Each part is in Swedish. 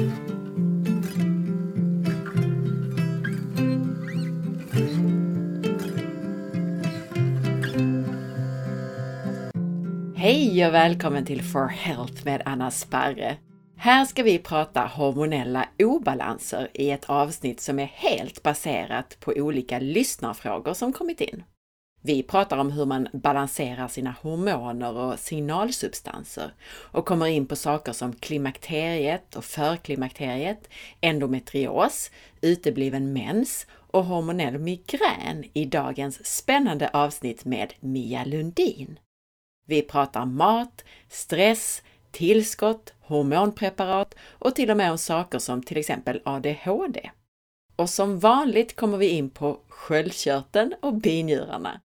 Hej och välkommen till For Health med Anna Sparre. Här ska vi prata hormonella obalanser i ett avsnitt som är helt baserat på olika lyssnarfrågor som kommit in. Vi pratar om hur man balanserar sina hormoner och signalsubstanser och kommer in på saker som klimakteriet och förklimakteriet, endometrios, utebliven mens och hormonell migrän i dagens spännande avsnitt med Mia Lundin. Vi pratar mat, stress, tillskott, hormonpreparat och till och med om saker som till exempel ADHD. Och som vanligt kommer vi in på sköldkörteln och binjurarna.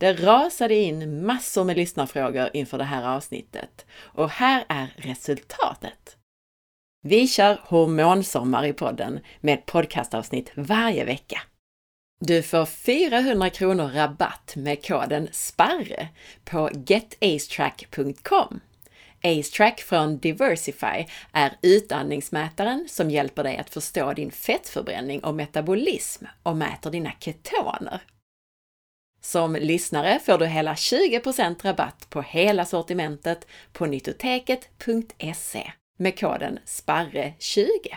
Det rasade in massor med lyssnarfrågor inför det här avsnittet och här är resultatet. Vi kör hormonsommar i podden med podcastavsnitt varje vecka. Du får 400 kronor rabatt med koden SPARRE på getacetrack.com. AceTrack från Diversify är utandningsmätaren som hjälper dig att förstå din fettförbränning och metabolism och mäter dina ketoner. Som lyssnare får du hela 20% rabatt på hela sortimentet på nyttoteket.se med koden SPARRE20.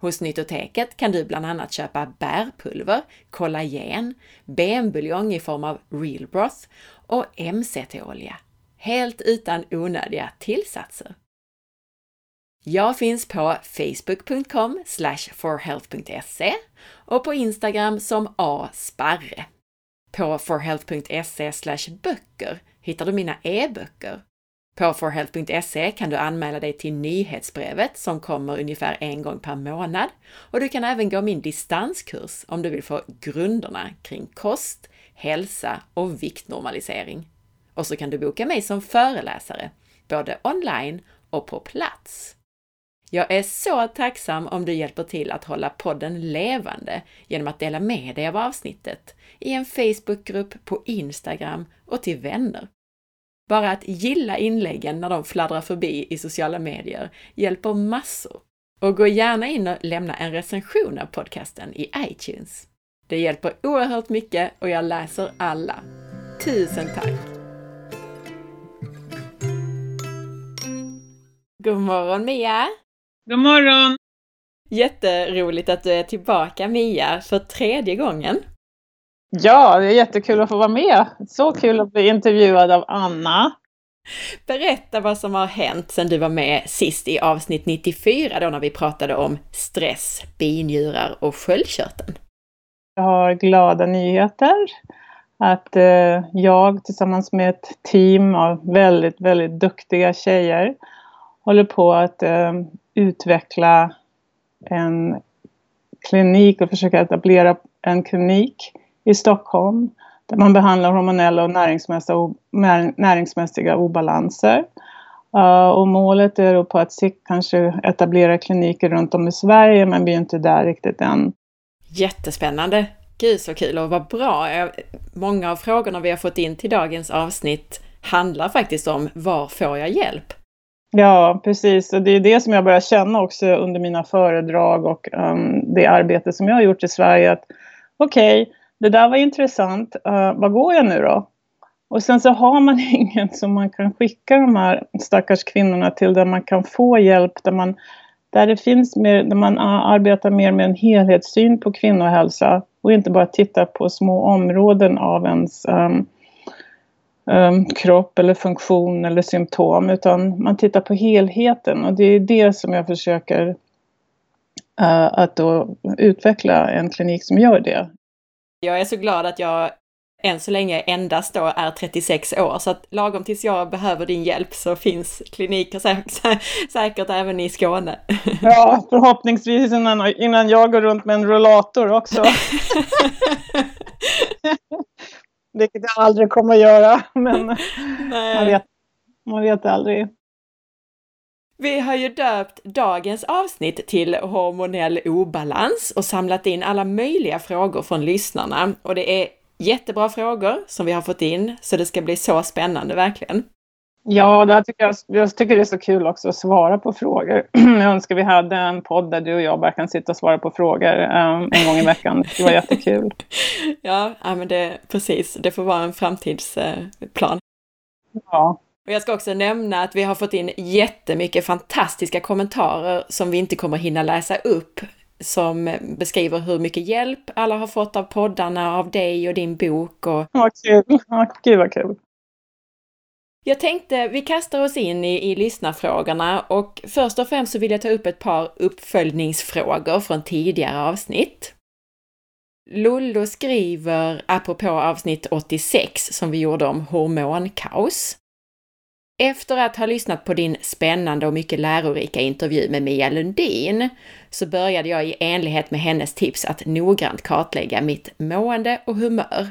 Hos Nyttoteket kan du bland annat köpa bärpulver, kollagen, benbuljong i form av real broth och MCT-olja, helt utan onödiga tillsatser. Jag finns på facebook.com forhealth.se och på Instagram som asparre. På forhealth.se böcker hittar du mina e-böcker på forhealth.se kan du anmäla dig till nyhetsbrevet som kommer ungefär en gång per månad och du kan även gå min distanskurs om du vill få grunderna kring kost, hälsa och viktnormalisering. Och så kan du boka mig som föreläsare, både online och på plats. Jag är så tacksam om du hjälper till att hålla podden levande genom att dela med dig av avsnittet i en Facebookgrupp, på Instagram och till vänner. Bara att gilla inläggen när de fladdrar förbi i sociala medier hjälper massor. Och gå gärna in och lämna en recension av podcasten i iTunes. Det hjälper oerhört mycket och jag läser alla. Tusen tack! God morgon Mia! God morgon! Jätteroligt att du är tillbaka Mia för tredje gången. Ja, det är jättekul att få vara med. Så kul att bli intervjuad av Anna. Berätta vad som har hänt sedan du var med sist i avsnitt 94 då när vi pratade om stress, binjurar och sköldkörteln. Jag har glada nyheter. Att eh, jag tillsammans med ett team av väldigt, väldigt duktiga tjejer håller på att eh, utveckla en klinik och försöka etablera en klinik i Stockholm där man behandlar hormonella och näringsmässiga, näringsmässiga obalanser. Uh, och målet är då på att sikt kanske etablera kliniker runt om i Sverige, men vi är inte där riktigt än. Jättespännande! Gud så kul och vad bra! Eh, många av frågorna vi har fått in till dagens avsnitt handlar faktiskt om var får jag hjälp? Ja, precis. Och det är det som jag börjar känna också under mina föredrag och um, det arbete som jag har gjort i Sverige. att Okej, okay, det där var intressant, uh, vad går jag nu då? Och sen så har man ingen som man kan skicka de här stackars kvinnorna till där man kan få hjälp, där, man, där det finns mer, där man uh, arbetar mer med en helhetssyn på kvinnohälsa och inte bara tittar på små områden av ens um, um, kropp eller funktion eller symptom utan man tittar på helheten och det är det som jag försöker uh, att då utveckla en klinik som gör det. Jag är så glad att jag än så länge endast då är 36 år, så att lagom tills jag behöver din hjälp så finns kliniker sä sä säkert även i Skåne. Ja, förhoppningsvis innan, innan jag går runt med en rullator också. Vilket jag aldrig kommer att göra, men man vet, man vet aldrig. Vi har ju döpt dagens avsnitt till hormonell obalans och samlat in alla möjliga frågor från lyssnarna. Och det är jättebra frågor som vi har fått in, så det ska bli så spännande verkligen. Ja, det tycker jag, jag tycker det är så kul också att svara på frågor. Jag önskar vi hade en podd där du och jag bara kan sitta och svara på frågor um, en gång i veckan. Det var jättekul. ja, ja, men det precis. Det får vara en framtidsplan. Ja. Och jag ska också nämna att vi har fått in jättemycket fantastiska kommentarer som vi inte kommer hinna läsa upp som beskriver hur mycket hjälp alla har fått av poddarna, av dig och din bok. Och... Vad kul! Gud vad kul! Jag tänkte vi kastar oss in i, i lyssnarfrågorna och först och främst så vill jag ta upp ett par uppföljningsfrågor från tidigare avsnitt. Lollo skriver, apropå avsnitt 86 som vi gjorde om hormonkaos. Efter att ha lyssnat på din spännande och mycket lärorika intervju med Mia Lundin så började jag i enlighet med hennes tips att noggrant kartlägga mitt mående och humör.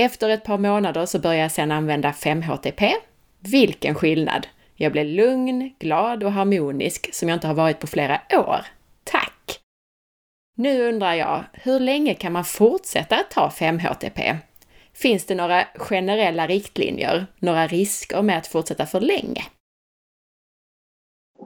Efter ett par månader så började jag sedan använda 5-HTP. Vilken skillnad! Jag blev lugn, glad och harmonisk som jag inte har varit på flera år. Tack! Nu undrar jag, hur länge kan man fortsätta att ta 5-HTP? Finns det några generella riktlinjer, några risker med att fortsätta för länge?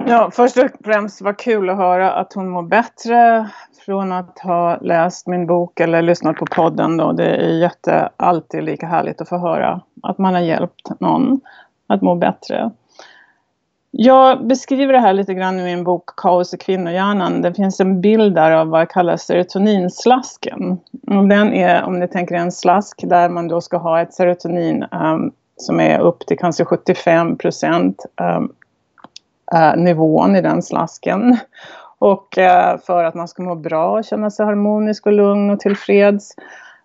Ja, först och främst var kul att höra att hon mår bättre från att ha läst min bok eller lyssnat på podden. Då. Det är jätte, alltid lika härligt att få höra att man har hjälpt någon att må bättre. Jag beskriver det här lite grann i min bok Kaos i kvinnohjärnan. Det finns en bild där av vad jag kallar serotoninslasken. Och den är, om ni tänker en slask där man då ska ha ett serotonin um, som är upp till kanske 75 procent um, Eh, nivån i den slasken. Och eh, för att man ska må bra, och känna sig harmonisk och lugn och tillfreds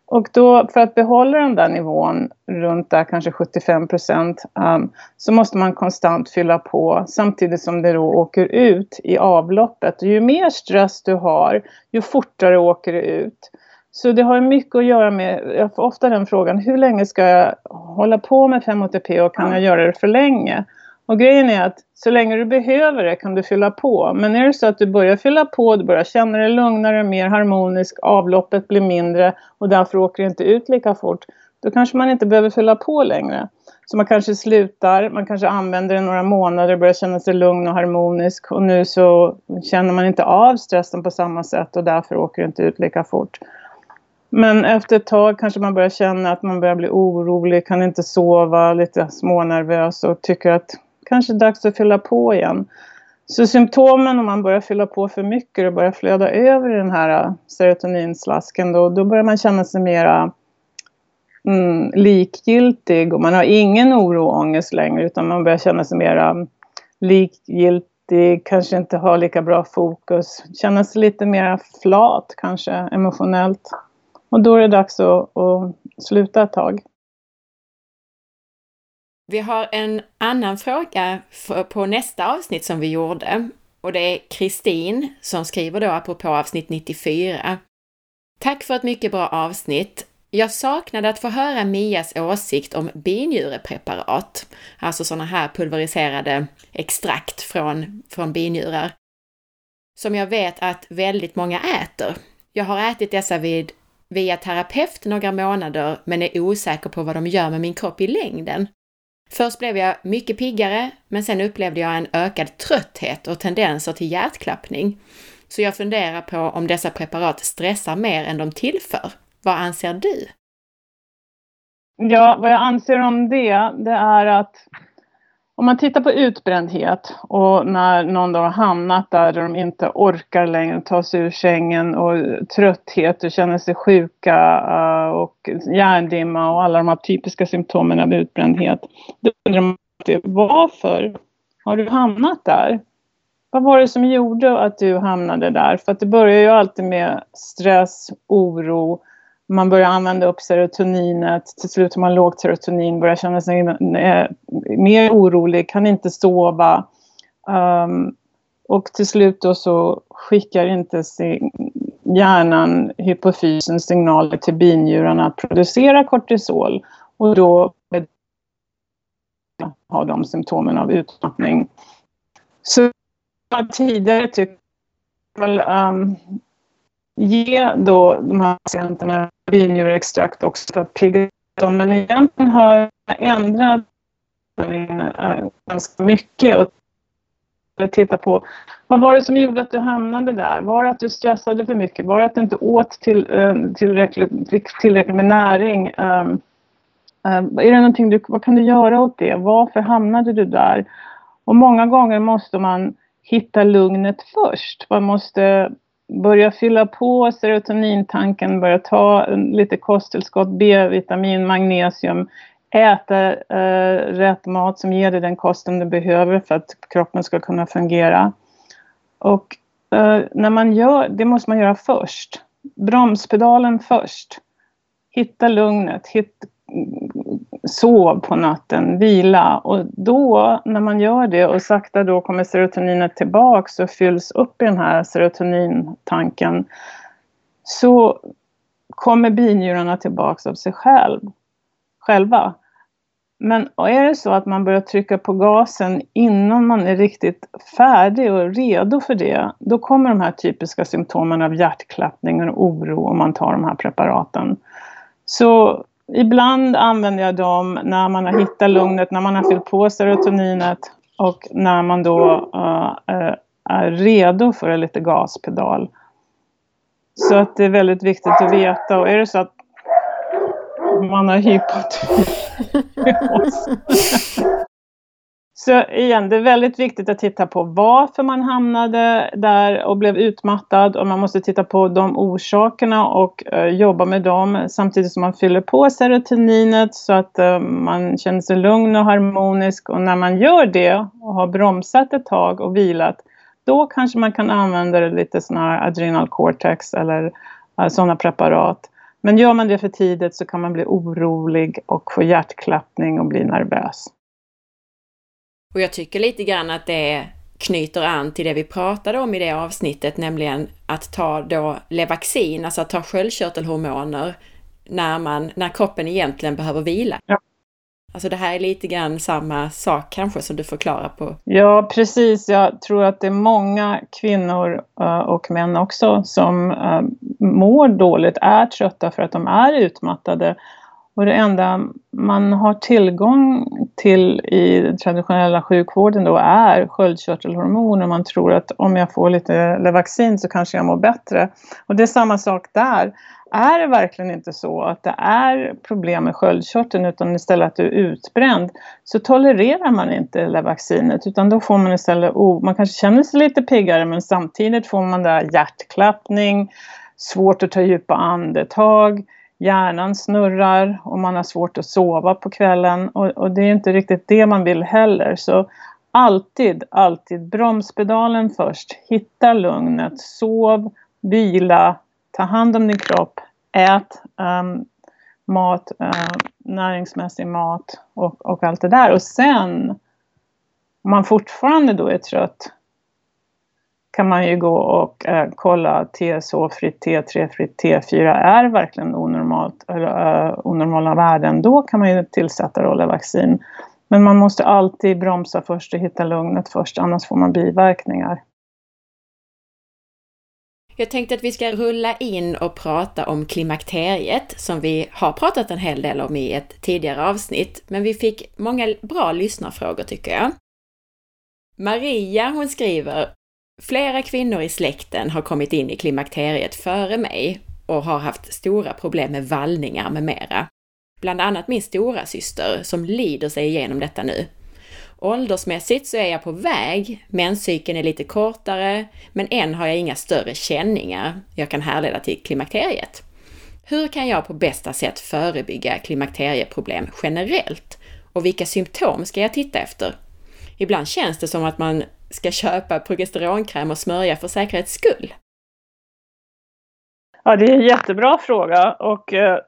och då för att behålla den där nivån runt där kanske 75 procent um, så måste man konstant fylla på samtidigt som det då åker ut i avloppet. Och ju mer stress du har, ju fortare åker det ut. Så det har mycket att göra med, jag får ofta den frågan, hur länge ska jag hålla på med 5-HTP och kan jag göra det för länge? Och grejen är att så länge du behöver det kan du fylla på. Men är det så att du börjar fylla på, du börjar känna dig lugnare, mer harmonisk, avloppet blir mindre och därför åker det inte ut lika fort. Då kanske man inte behöver fylla på längre. Så man kanske slutar, man kanske använder det några månader, och börjar känna sig lugn och harmonisk och nu så känner man inte av stressen på samma sätt och därför åker det inte ut lika fort. Men efter ett tag kanske man börjar känna att man börjar bli orolig, kan inte sova, lite smånervös och tycker att kanske dags att fylla på igen. Så symptomen om man börjar fylla på för mycket och börjar flöda över i den här äh, serotoninslasken då, då börjar man känna sig mera mm, likgiltig och man har ingen oro och ångest längre utan man börjar känna sig mera mm, likgiltig, kanske inte har lika bra fokus, känna sig lite mera flat kanske emotionellt. Och då är det dags att, att sluta ett tag. Vi har en annan fråga på nästa avsnitt som vi gjorde och det är Kristin som skriver då apropå avsnitt 94. Tack för ett mycket bra avsnitt. Jag saknade att få höra Mias åsikt om binjurepreparat, alltså sådana här pulveriserade extrakt från, från binjurar, som jag vet att väldigt många äter. Jag har ätit dessa vid, via terapeut några månader men är osäker på vad de gör med min kropp i längden. Först blev jag mycket piggare, men sen upplevde jag en ökad trötthet och tendenser till hjärtklappning. Så jag funderar på om dessa preparat stressar mer än de tillför. Vad anser du? Ja, vad jag anser om det, det är att om man tittar på utbrändhet och när någon då har hamnat där, där de inte orkar längre ta sig ur sängen och trötthet och känner sig sjuka eh, och hjärndimma och alla de här typiska symptomen av utbrändhet. Då undrar man varför har du hamnat där? Vad var det som gjorde att du hamnade där? För att det börjar ju alltid med stress, oro, man börjar använda upp serotoninet, till slut har man lågt serotonin, börjar känna sig eh, mer orolig, kan inte sova. Um, och till slut då så skickar inte hjärnan, hypofysen, signaler till binjurarna att producera kortisol. Och då har de symptomen av utmattning. Så tidigare tyckte jag um, ge då de här patienterna binjurextrakt också för att pigga dem. Men egentligen har jag ändrat eh, ganska mycket och titta på vad var det som gjorde att du hamnade där? Var det att du stressade för mycket? Var det att du inte åt till, eh, tillräckligt, tillräckligt med näring? Um, um, är det någonting du, vad kan du göra åt det? Varför hamnade du där? Och många gånger måste man hitta lugnet först. Man måste börja fylla på serotonintanken, börja ta lite kosttillskott, B-vitamin, magnesium, äta eh, rätt mat som ger dig den kosten du behöver för att kroppen ska kunna fungera. Och eh, när man gör, det måste man göra först. Bromspedalen först. Hitta lugnet, hitt, sov på natten, vila och då när man gör det och sakta då kommer serotoninet tillbaks och fylls upp i den här serotonintanken så kommer binjurarna tillbaks av sig själv, själva. Men är det så att man börjar trycka på gasen innan man är riktigt färdig och redo för det, då kommer de här typiska symptomen av hjärtklappning och oro om man tar de här preparaten. Så ibland använder jag dem när man har hittat lugnet, när man har fyllt på serotoninet och när man då uh, är redo för en lite gaspedal. Så att det är väldigt viktigt att veta och är det så att man har hypotyreos Så igen, det är väldigt viktigt att titta på varför man hamnade där och blev utmattad och man måste titta på de orsakerna och uh, jobba med dem samtidigt som man fyller på serotoninet så att uh, man känner sig lugn och harmonisk och när man gör det och har bromsat ett tag och vilat då kanske man kan använda lite sådana här adrenal cortex eller eh, uh, sådana preparat. Men gör man det för tidigt så kan man bli orolig och få hjärtklappning och bli nervös. Och jag tycker lite grann att det knyter an till det vi pratade om i det avsnittet, nämligen att ta då Levaxin, alltså att ta sköldkörtelhormoner när, man, när kroppen egentligen behöver vila. Ja. Alltså det här är lite grann samma sak kanske som du förklarar på. Ja, precis. Jag tror att det är många kvinnor uh, och män också som uh, mår dåligt, är trötta för att de är utmattade och det enda man har tillgång till i den traditionella sjukvården då är sköldkörtelhormoner. Man tror att om jag får lite Levaxin så kanske jag mår bättre. Och det är samma sak där. Är det verkligen inte så att det är problem med sköldkörteln utan istället att du är utbränd så tolererar man inte Levaxinet utan då får man istället, oh, man kanske känner sig lite piggare men samtidigt får man där hjärtklappning, svårt att ta djupa andetag, hjärnan snurrar och man har svårt att sova på kvällen och, och, det är inte riktigt det man vill heller. Så alltid, alltid bromspedalen först. Hitta lugnet, sov, vila, ta hand om din kropp, ät um, mat, uh, näringsmässig mat och, och allt det där. Och sen, om man fortfarande då är trött, kan man ju gå och eh, kolla TSH-fritt, T3-fritt, T4 är verkligen onormalt, eller, eh, onormala värden. Då kan man ju tillsätta rollervaccin. Men man måste alltid bromsa först och hitta lugnet först, annars får man biverkningar. Jag tänkte att vi ska rulla in och prata om klimakteriet som vi har pratat en hel del om i ett tidigare avsnitt, men vi fick många bra lyssnarfrågor tycker jag. Maria hon skriver Flera kvinnor i släkten har kommit in i klimakteriet före mig och har haft stora problem med vallningar med mera. Bland annat min stora syster som lider sig igenom detta nu. Åldersmässigt så är jag på väg, menscykeln är lite kortare, men än har jag inga större känningar jag kan härleda till klimakteriet. Hur kan jag på bästa sätt förebygga klimakterieproblem generellt? Och vilka symptom ska jag titta efter? Ibland känns det som att man ska köpa progesteronkräm och smörja för säkerhets skull? Ja, det är en jättebra fråga och eh,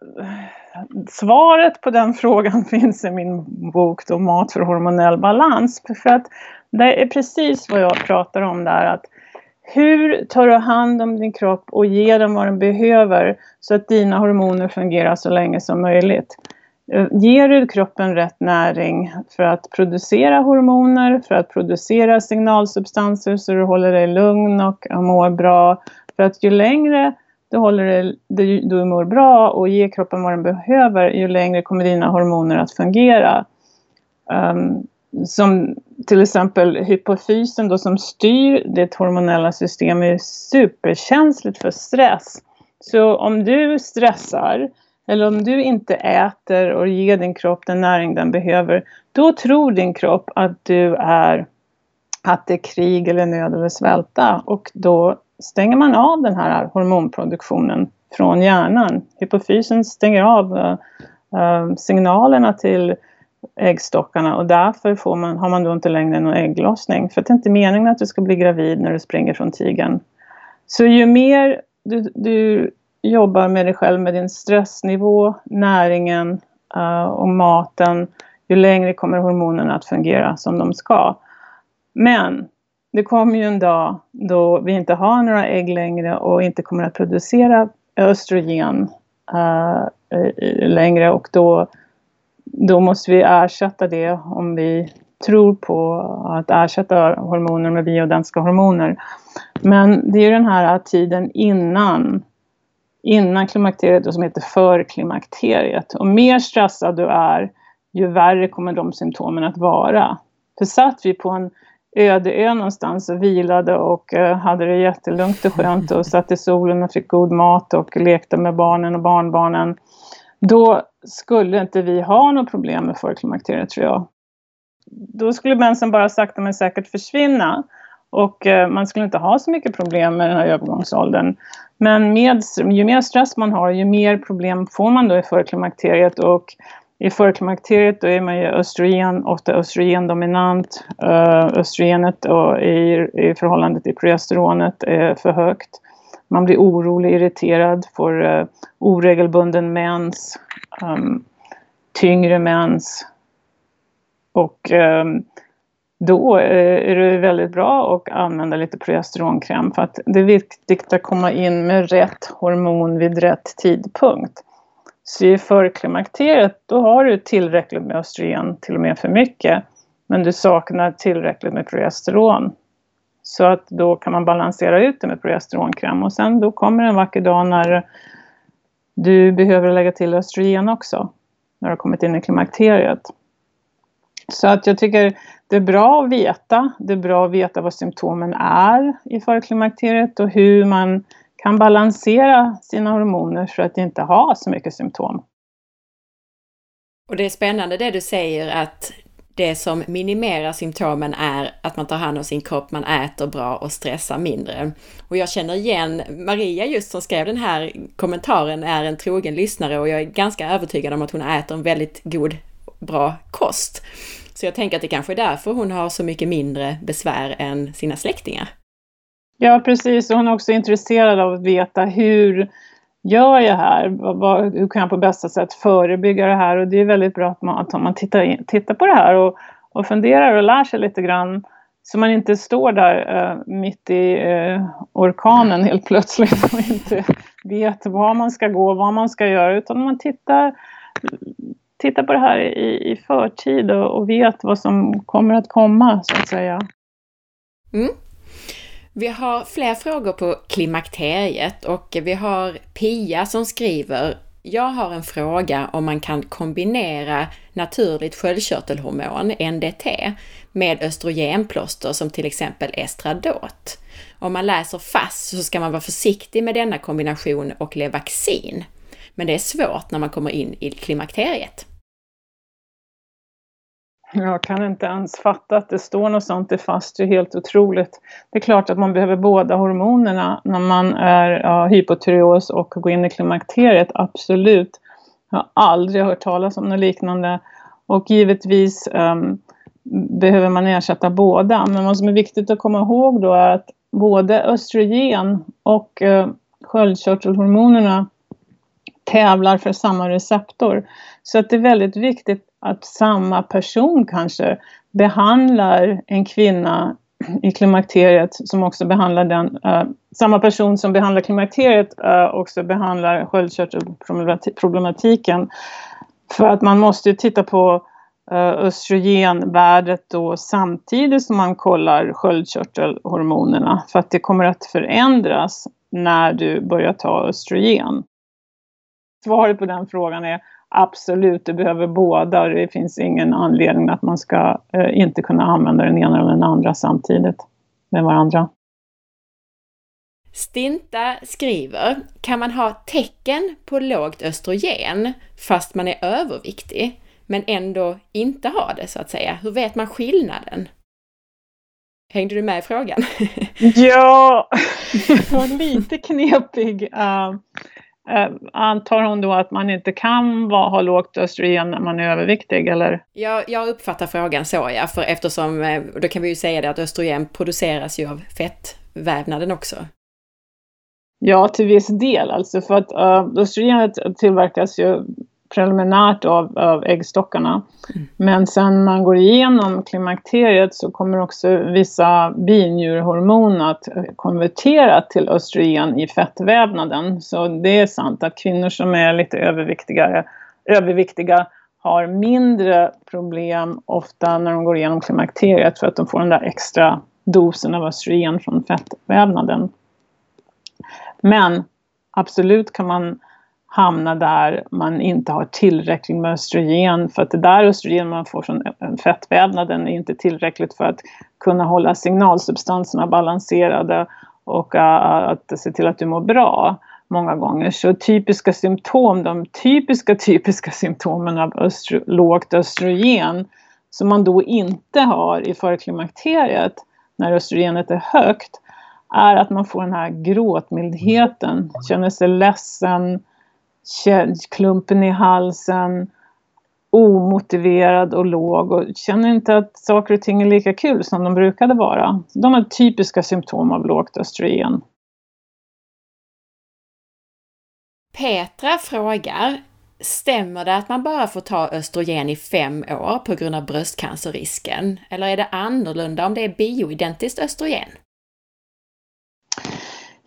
svaret på den frågan finns i min bok då, Mat för hormonell balans. För att det är precis vad jag pratar om där. att hur tar du hand om din kropp och ger den vad den behöver så att dina hormoner fungerar så länge som möjligt? Eh, ger du kroppen rätt näring för att producera hormoner, för att producera signalsubstanser så du håller dig lugn och mår bra. För att ju längre du, håller dig, du mår bra och ger kroppen vad den behöver, ju längre kommer dina hormoner att fungera. um, som till exempel hypofysen då som styr ditt hormonella system är superkänsligt för stress. Så om du stressar eller om du inte äter och ger din kropp den näring den behöver, då tror din kropp att du är att det är krig eller nöd eller svälta och då stänger man av den här hormonproduktionen från hjärnan. Hypofysen stänger av äh, signalerna till äggstockarna och därför får man, har man då inte längre någon ägglossning. För det är inte meningen att du ska bli gravid när du springer från tigern. Så ju mer du, du jobbar med dig själv med din stressnivå, näringen uh, och maten, ju längre kommer hormonerna att fungera som de ska. Men det kommer ju en dag då vi inte har några ägg längre och inte kommer att producera östrogen uh, längre och då, då måste vi ersätta det om vi tror på att ersätta hormoner med biodenska hormoner. Men det är den här tiden innan innan klimakteriet och som heter förklimakteriet. Och mer stressad du är, ju värre kommer de symptomen att vara. För satt vi på en öde ö någonstans och vilade och eh, hade det jättelugnt och skönt och satt i solen och fick god mat och lekte med barnen och barnbarnen. Då skulle inte vi ha något problem med förklimakteriet tror jag. Då skulle mensen bara sakta men säkert försvinna. Och eh, man skulle inte ha så mycket problem med den här övergångsåldern. Men med, ju mer stress man har, ju mer problem får man då i förklimakteriet. Och i förklimakteriet då är man ju östrogen, ofta östrogendominant. Eh, östrogenet och i, i förhållande till progesteronet är för högt. Man blir orolig, irriterad, får uh, oregelbunden mens, um, tyngre mens. Och um, då eh, är det väldigt bra att använda lite progesteronkräm för att det är viktigt att komma in med rätt hormon vid rätt tidpunkt. Så i förklimakteriet då har du tillräckligt med östrogen, till och med för mycket, men du saknar tillräckligt med progesteron. Så att då kan man balansera ut det med progesteronkräm och sen då kommer en vacker dag när du behöver lägga till östrogen också, när du har kommit in i klimakteriet. Så att jag tycker det är bra att veta. Det är bra att veta vad symptomen är i förklimakteriet och hur man kan balansera sina hormoner för att inte ha så mycket symptom. Och det är spännande det du säger att det som minimerar symptomen är att man tar hand om sin kropp, man äter bra och stressar mindre. Och jag känner igen Maria just som skrev den här kommentaren är en trogen lyssnare och jag är ganska övertygad om att hon äter en väldigt god, bra kost. Så jag tänker att det kanske är därför hon har så mycket mindre besvär än sina släktingar. Ja, precis. Och hon är också intresserad av att veta hur gör jag här? hur kan jag på bästa sätt förebygga det här? Och det är väldigt bra att man, att man tittar, in, tittar på det här och, och funderar och lär sig lite grann. Så man inte står där uh, mitt i uh, orkanen helt plötsligt och inte vet var man ska gå, vad man ska göra. Utan man tittar titta på det här i, i förtid och, och, vet vad som kommer att komma, så att säga. Mm. Vi har fler frågor på klimakteriet och vi har Pia som skriver jag har en fråga om man kan kombinera naturligt sköldkörtelhormon, NDT, med östrogenplåster som till exempel estradot. Om man läser FASS så ska man vara försiktig med denna kombination och Levaxin. Men det är svårt när man kommer in i klimakteriet. Jag kan inte ens fatta att det står något sånt i fast, det är helt otroligt. Det är klart att man behöver båda hormonerna när man är ja, hypotyreos och går in i klimakteriet, absolut. Jag har aldrig hört talas om något liknande. Och givetvis um, behöver man ersätta båda. Men vad som är viktigt att komma ihåg då är att både östrogen och uh, sköldkörtelhormonerna tävlar för samma receptor. Så att det är väldigt viktigt att samma person kanske behandlar en kvinna i klimakteriet som också behandlar den, uh, samma person som behandlar klimakteriet uh, också behandlar sköldkörtelproblematiken. För att man måste titta på uh, östrogenvärdet då samtidigt som man kollar sköldkörtelhormonerna för att det kommer att förändras när du börjar ta östrogen. Svaret på den frågan är absolut, du behöver båda och det finns ingen anledning att man ska eh, inte kunna använda den ena eller den andra samtidigt med varandra. Stinta skriver, kan man ha tecken på lågt östrogen fast man är överviktig, men ändå inte ha det så att säga? Hur vet man skillnaden? Hängde du med i frågan? ja, det var lite knepig. Uh, uh, antar hon då att man inte kan va, ha lågt östrogen när man är överviktig eller? Ja, jag uppfattar frågan så ja, för eftersom, eh, då kan vi ju säga det att östrogen produceras ju av fettvävnaden också. Ja, till viss del alltså för att uh, östrogenet tillverkas ju preliminärt av, av äggstockarna. Mm. Men sen man går igenom klimakteriet så kommer också vissa binjurhormon att konvertera till östrogen i fettvävnaden. Så det är sant att kvinnor som är lite överviktigare, överviktiga har mindre problem ofta när de går igenom klimakteriet för att de får den där extra dosen av östrogen från fettvävnaden. Men absolut kan man hamna där man inte har tillräckligt med östrogen för att det där östrogen man får från fettvävnaden är inte tillräckligt för att kunna hålla signalsubstanserna balanserade och äh, äh, att se till att du mår bra många gånger. Så typiska symptom, de typiska typiska symptomen av östro, lågt östrogen som man då inte har i förklimakteriet när östrogenet är högt är att man får den här gråtmildheten, känner sig ledsen, klumpen i halsen, omotiverad och låg och känner inte att saker och ting är lika kul som de brukade vara. De är typiska symptom av lågt östrogen. Petra frågar, stämmer det att man bara får ta östrogen i fem år på grund av bröstcancerrisken? Eller är det annorlunda om det är bioidentiskt östrogen?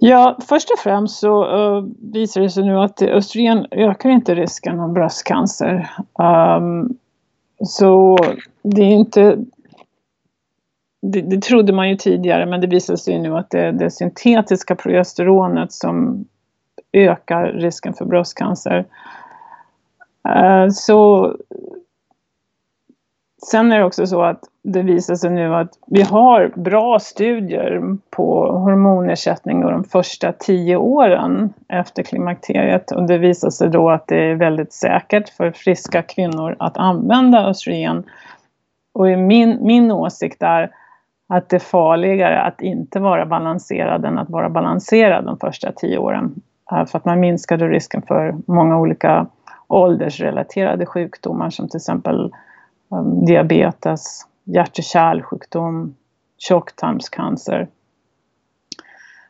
Ja, först och främst så uh, visar det sig nu att östrogen ökar inte risken av bröstcancer. Um, så det är inte... Det, det, trodde man ju tidigare men det visar sig nu att det är det syntetiska progesteronet som ökar risken för bröstcancer. Uh, så Sen är det också så att det visar sig nu att vi har bra studier på hormonersättning de första tio åren efter klimakteriet och det visar sig då att det är väldigt säkert för friska kvinnor att använda östrogen. Och min, min åsikt är att det är farligare att inte vara balanserad än att vara balanserad de första tio åren. Eh, för att man minskar då risken för många olika åldersrelaterade sjukdomar som till exempel um, diabetes, hjärt och kärlsjukdom, tjocktarmscancer.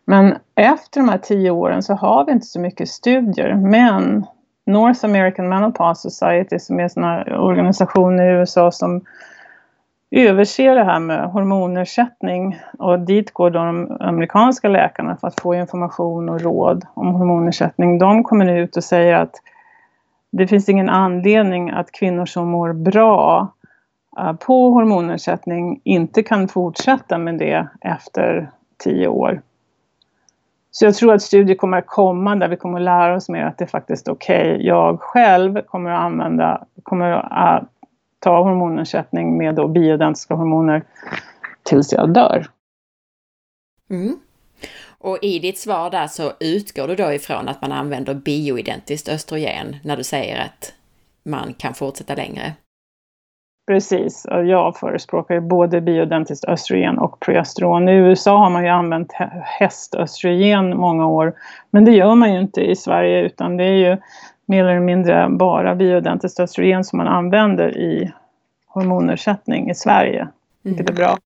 Men efter de här tio åren så har vi inte så mycket studier. Men North American Menopause Society som är en organisation i USA som överser det här med hormonersättning och dit går de amerikanska läkarna för att få information och råd om hormonersättning. De kommer ut och säger att det finns ingen anledning att kvinnor som mår bra Eh, på hormonersättning inte kan fortsätta med det efter tio år. Så jag tror att studier kommer att komma där vi kommer att lära oss mer att det är faktiskt okej. Okay. Jag själv kommer att använda, kommer att eh, ta hormonersättning med då bioidentiska hormoner tills jag dör. Mm. Och i ditt svar där så utgår du då ifrån att man använder bioidentiskt östrogen när du säger att man kan fortsätta längre? Precis, och jag förespråkar både bioidentiskt östrogen och progesteron. I USA har man ju använt hästöstrogen många år, men det gör man ju inte i Sverige utan det är ju mer eller mindre bara bioidentiskt östrogen som man använder i hormonersättning i Sverige, vilket är mm. bra.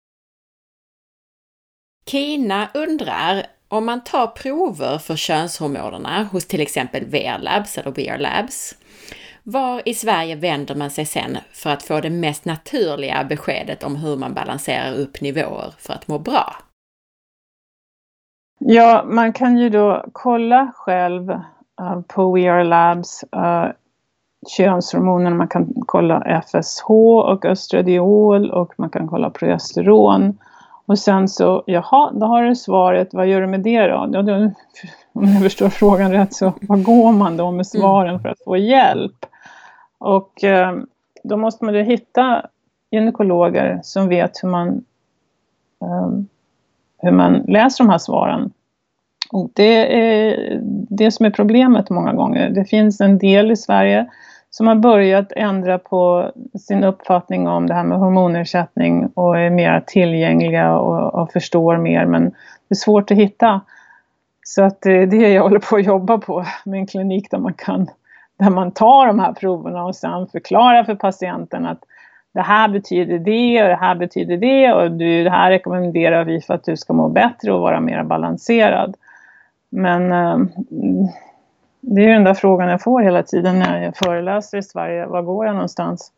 Kina undrar om man tar prover för könshormonerna hos till exempel VR Labs eller VR Labs, var i Sverige vänder man sig sen för att få det mest naturliga beskedet om hur man balanserar upp nivåer för att må bra? Ja, man kan ju då kolla själv uh, på We Are Labs uh, könshormoner. Man kan kolla FSH och östradiol och man kan kolla progesteron. Och sen så, jaha, då har du svaret, vad gör du med det då? Ja, då om jag förstår frågan rätt så, vad går man då med svaren för att få hjälp? Och eh, då måste man ju hitta gynekologer som vet hur man, um, hur man läser de här svaren. Och det är det som är problemet många gånger. Det finns en del i Sverige som har börjat ändra på sin uppfattning om det här med hormonersättning och är mer tillgängliga och, och förstår mer men det är svårt att hitta. Så att eh, det är det jag håller på att jobba på med en klinik där man kan där man tar de här proverna och sen förklarar för patienten att det här betyder det och det här betyder det och du, det här rekommenderar vi för att du ska må bättre och vara mer balanserad. Men ehm, det är den där frågan jag får hela tiden när jag föreläser i Sverige. Var går jag någonstans?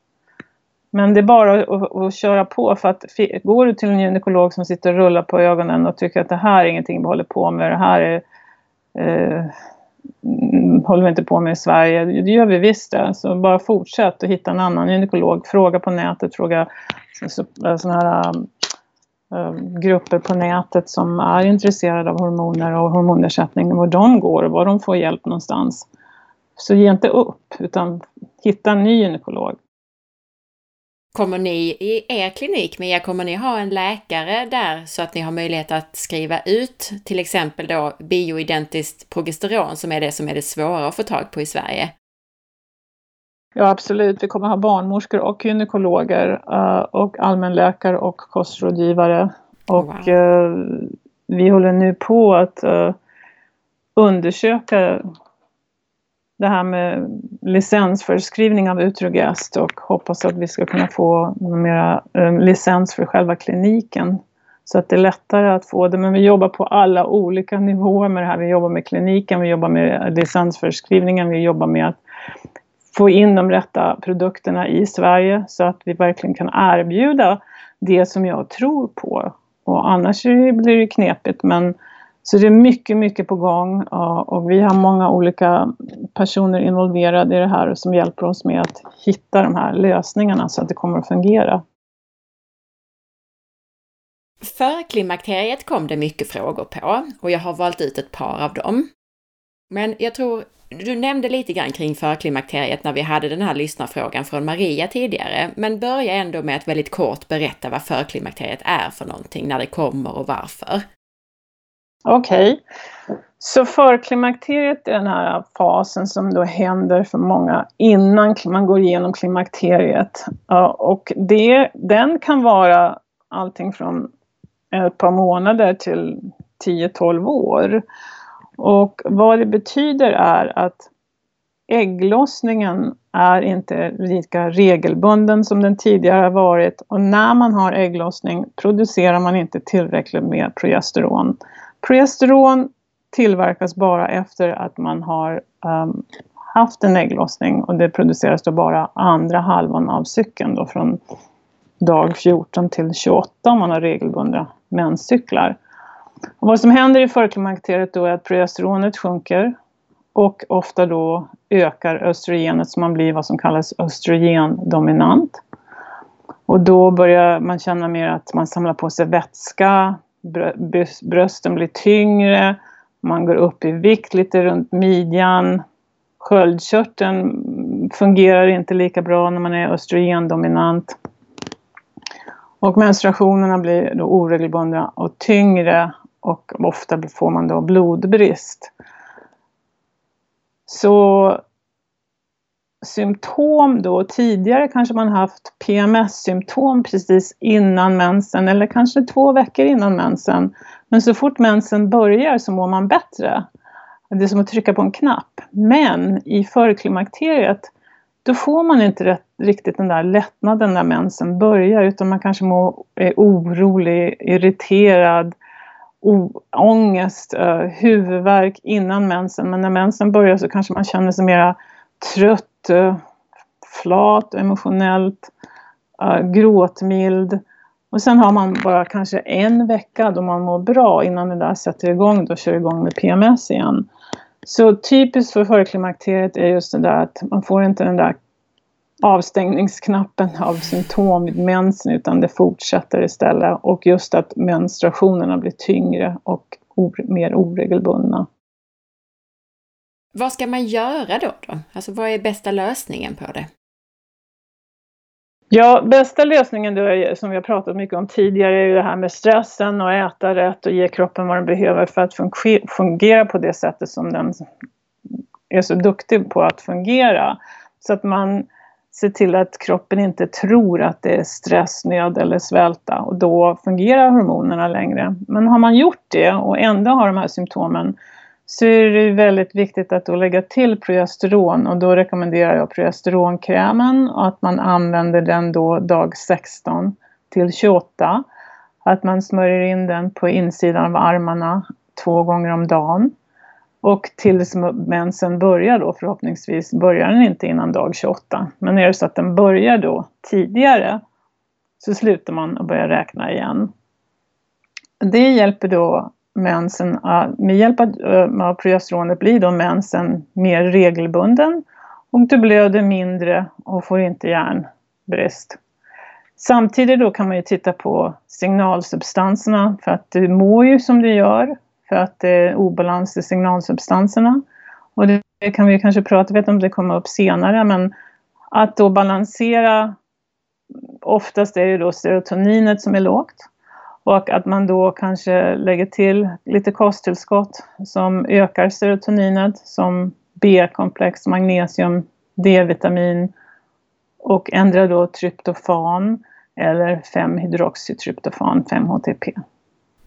Men det är bara att, att, att, köra på för att går du till en gynekolog som sitter och rullar på ögonen och tycker att det här är ingenting vi håller på med, det här är eh, mm, håller vi inte på med i Sverige. Det gör vi visst det. Så bara fortsätt och hitta en annan gynekolog. Fråga på nätet, fråga sådana eh, här äh, grupper på nätet som är intresserade av hormoner och hormonersättning, var de går och var de får hjälp någonstans. Så ge inte upp, utan hitta en ny gynekolog. Kommer ni i er klinik med er, kommer ni ha en läkare där så att ni har möjlighet att skriva ut till exempel då bioidentiskt progesteron som är det som är det svåra att få tag på i Sverige? Ja absolut, vi kommer ha barnmorskor och gynekologer uh, och allmänläkare och kostrådgivare. Och wow. uh, vi håller nu på att uh, undersöka det här med licensförskrivning av Utrogest och hoppas att vi ska kunna få mera eh, licens för själva kliniken. Så att det är lättare att få det. Men vi jobbar på alla olika nivåer med det här. Vi jobbar med kliniken, vi jobbar med licensförskrivningen, vi jobbar med att få in de rätta produkterna i Sverige så att vi verkligen kan erbjuda det som jag tror på. Och annars blir det knepigt men så det är mycket, mycket på gång och vi har många olika personer involverade i det här som hjälper oss med att hitta de här lösningarna så att det kommer att fungera. För klimakteriet kom det mycket frågor på och jag har valt ut ett par av dem. Men jag tror du nämnde lite grann kring förklimakteriet när vi hade den här lyssnarfrågan från Maria tidigare, men börja ändå med att väldigt kort berätta vad förklimakteriet är för någonting, när det kommer och varför. Okej. Okay. Så förklimakteriet är den här fasen som då händer för många innan man går igenom klimakteriet. Och det, den kan vara allting från ett par månader till 10-12 år. Och vad det betyder är att ägglossningen är inte lika regelbunden som den tidigare har varit och när man har ägglossning producerar man inte tillräckligt med progesteron. Progesteron tillverkas bara efter att man har um, haft en ägglossning och det produceras då bara andra halvan av cykeln då från dag 14 till 28 om man har regelbundna menscyklar. Och vad som händer i förklimakteriet då är att progesteronet sjunker och ofta då ökar östrogenet så man blir vad som kallas östrogendominant. Och då börjar man känna mer att man samlar på sig vätska, brösten blir tyngre, man går upp i vikt lite runt midjan. Sköldkörteln fungerar inte lika bra när man är östrogendominant. Och menstruationerna blir då oregelbundna och tyngre och ofta får man då blodbrist. Så symptom då, tidigare kanske man haft PMS-symptom precis innan mensen eller kanske två veckor innan mensen. Men så fort mensen börjar så mår man bättre. Det är som att trycka på en knapp. Men i förklimakteriet då får man inte rätt, riktigt den där lättnaden när mensen börjar utan man kanske mår, är orolig, irriterad, o, ångest, eh, huvudvärk innan mensen. Men när mensen börjar så kanske man känner sig mera trött flat emotionellt, eh, gråtmild. Och sen har man bara kanske en vecka då man mår bra innan det där sätter igång, då kör igång med PMS igen. Så typiskt för förklimakteriet är just det där att man får inte den där avstängningsknappen av symptom vid mensen utan det fortsätter istället och just att menstruationerna blir tyngre och mer oregelbundna. Vad ska man göra då? då? Alltså vad är bästa lösningen på det? Ja, bästa lösningen då, som vi har pratat mycket om tidigare är ju det här med stressen och äta rätt och ge kroppen vad den behöver för att fungera på det sättet som den är så duktig på att fungera. Så att man ser till att kroppen inte tror att det är stress, nöd eller svälta och då fungerar hormonerna längre. Men har man gjort det och ändå har de här symptomen så är det väldigt viktigt att då lägga till progesteron och då rekommenderar jag progesteronkrämen och att man använder den då dag 16 till 28. Att man smörjer in den på insidan av armarna två gånger om dagen. Och tills mensen börjar då förhoppningsvis börjar den inte innan dag 28. Men är det så att den börjar då tidigare så slutar man och börjar räkna igen. Det hjälper då mensen, med hjälp eh, av progesteronet blir då mensen mer regelbunden och du blöder mindre och får inte järnbrist. Samtidigt då kan man ju titta på signalsubstanserna för att du mår ju som du gör för att det är obalans i signalsubstanserna. Och det kan vi kanske prata, vet om det kommer upp senare, men att då balansera, oftast är det då serotoninet som är lågt. Och att man då kanske lägger till lite kosttillskott som ökar serotoninet som B-komplex, magnesium, D-vitamin och ändrar då tryptofan eller 5-hydroxytryptofan, 5-HTP.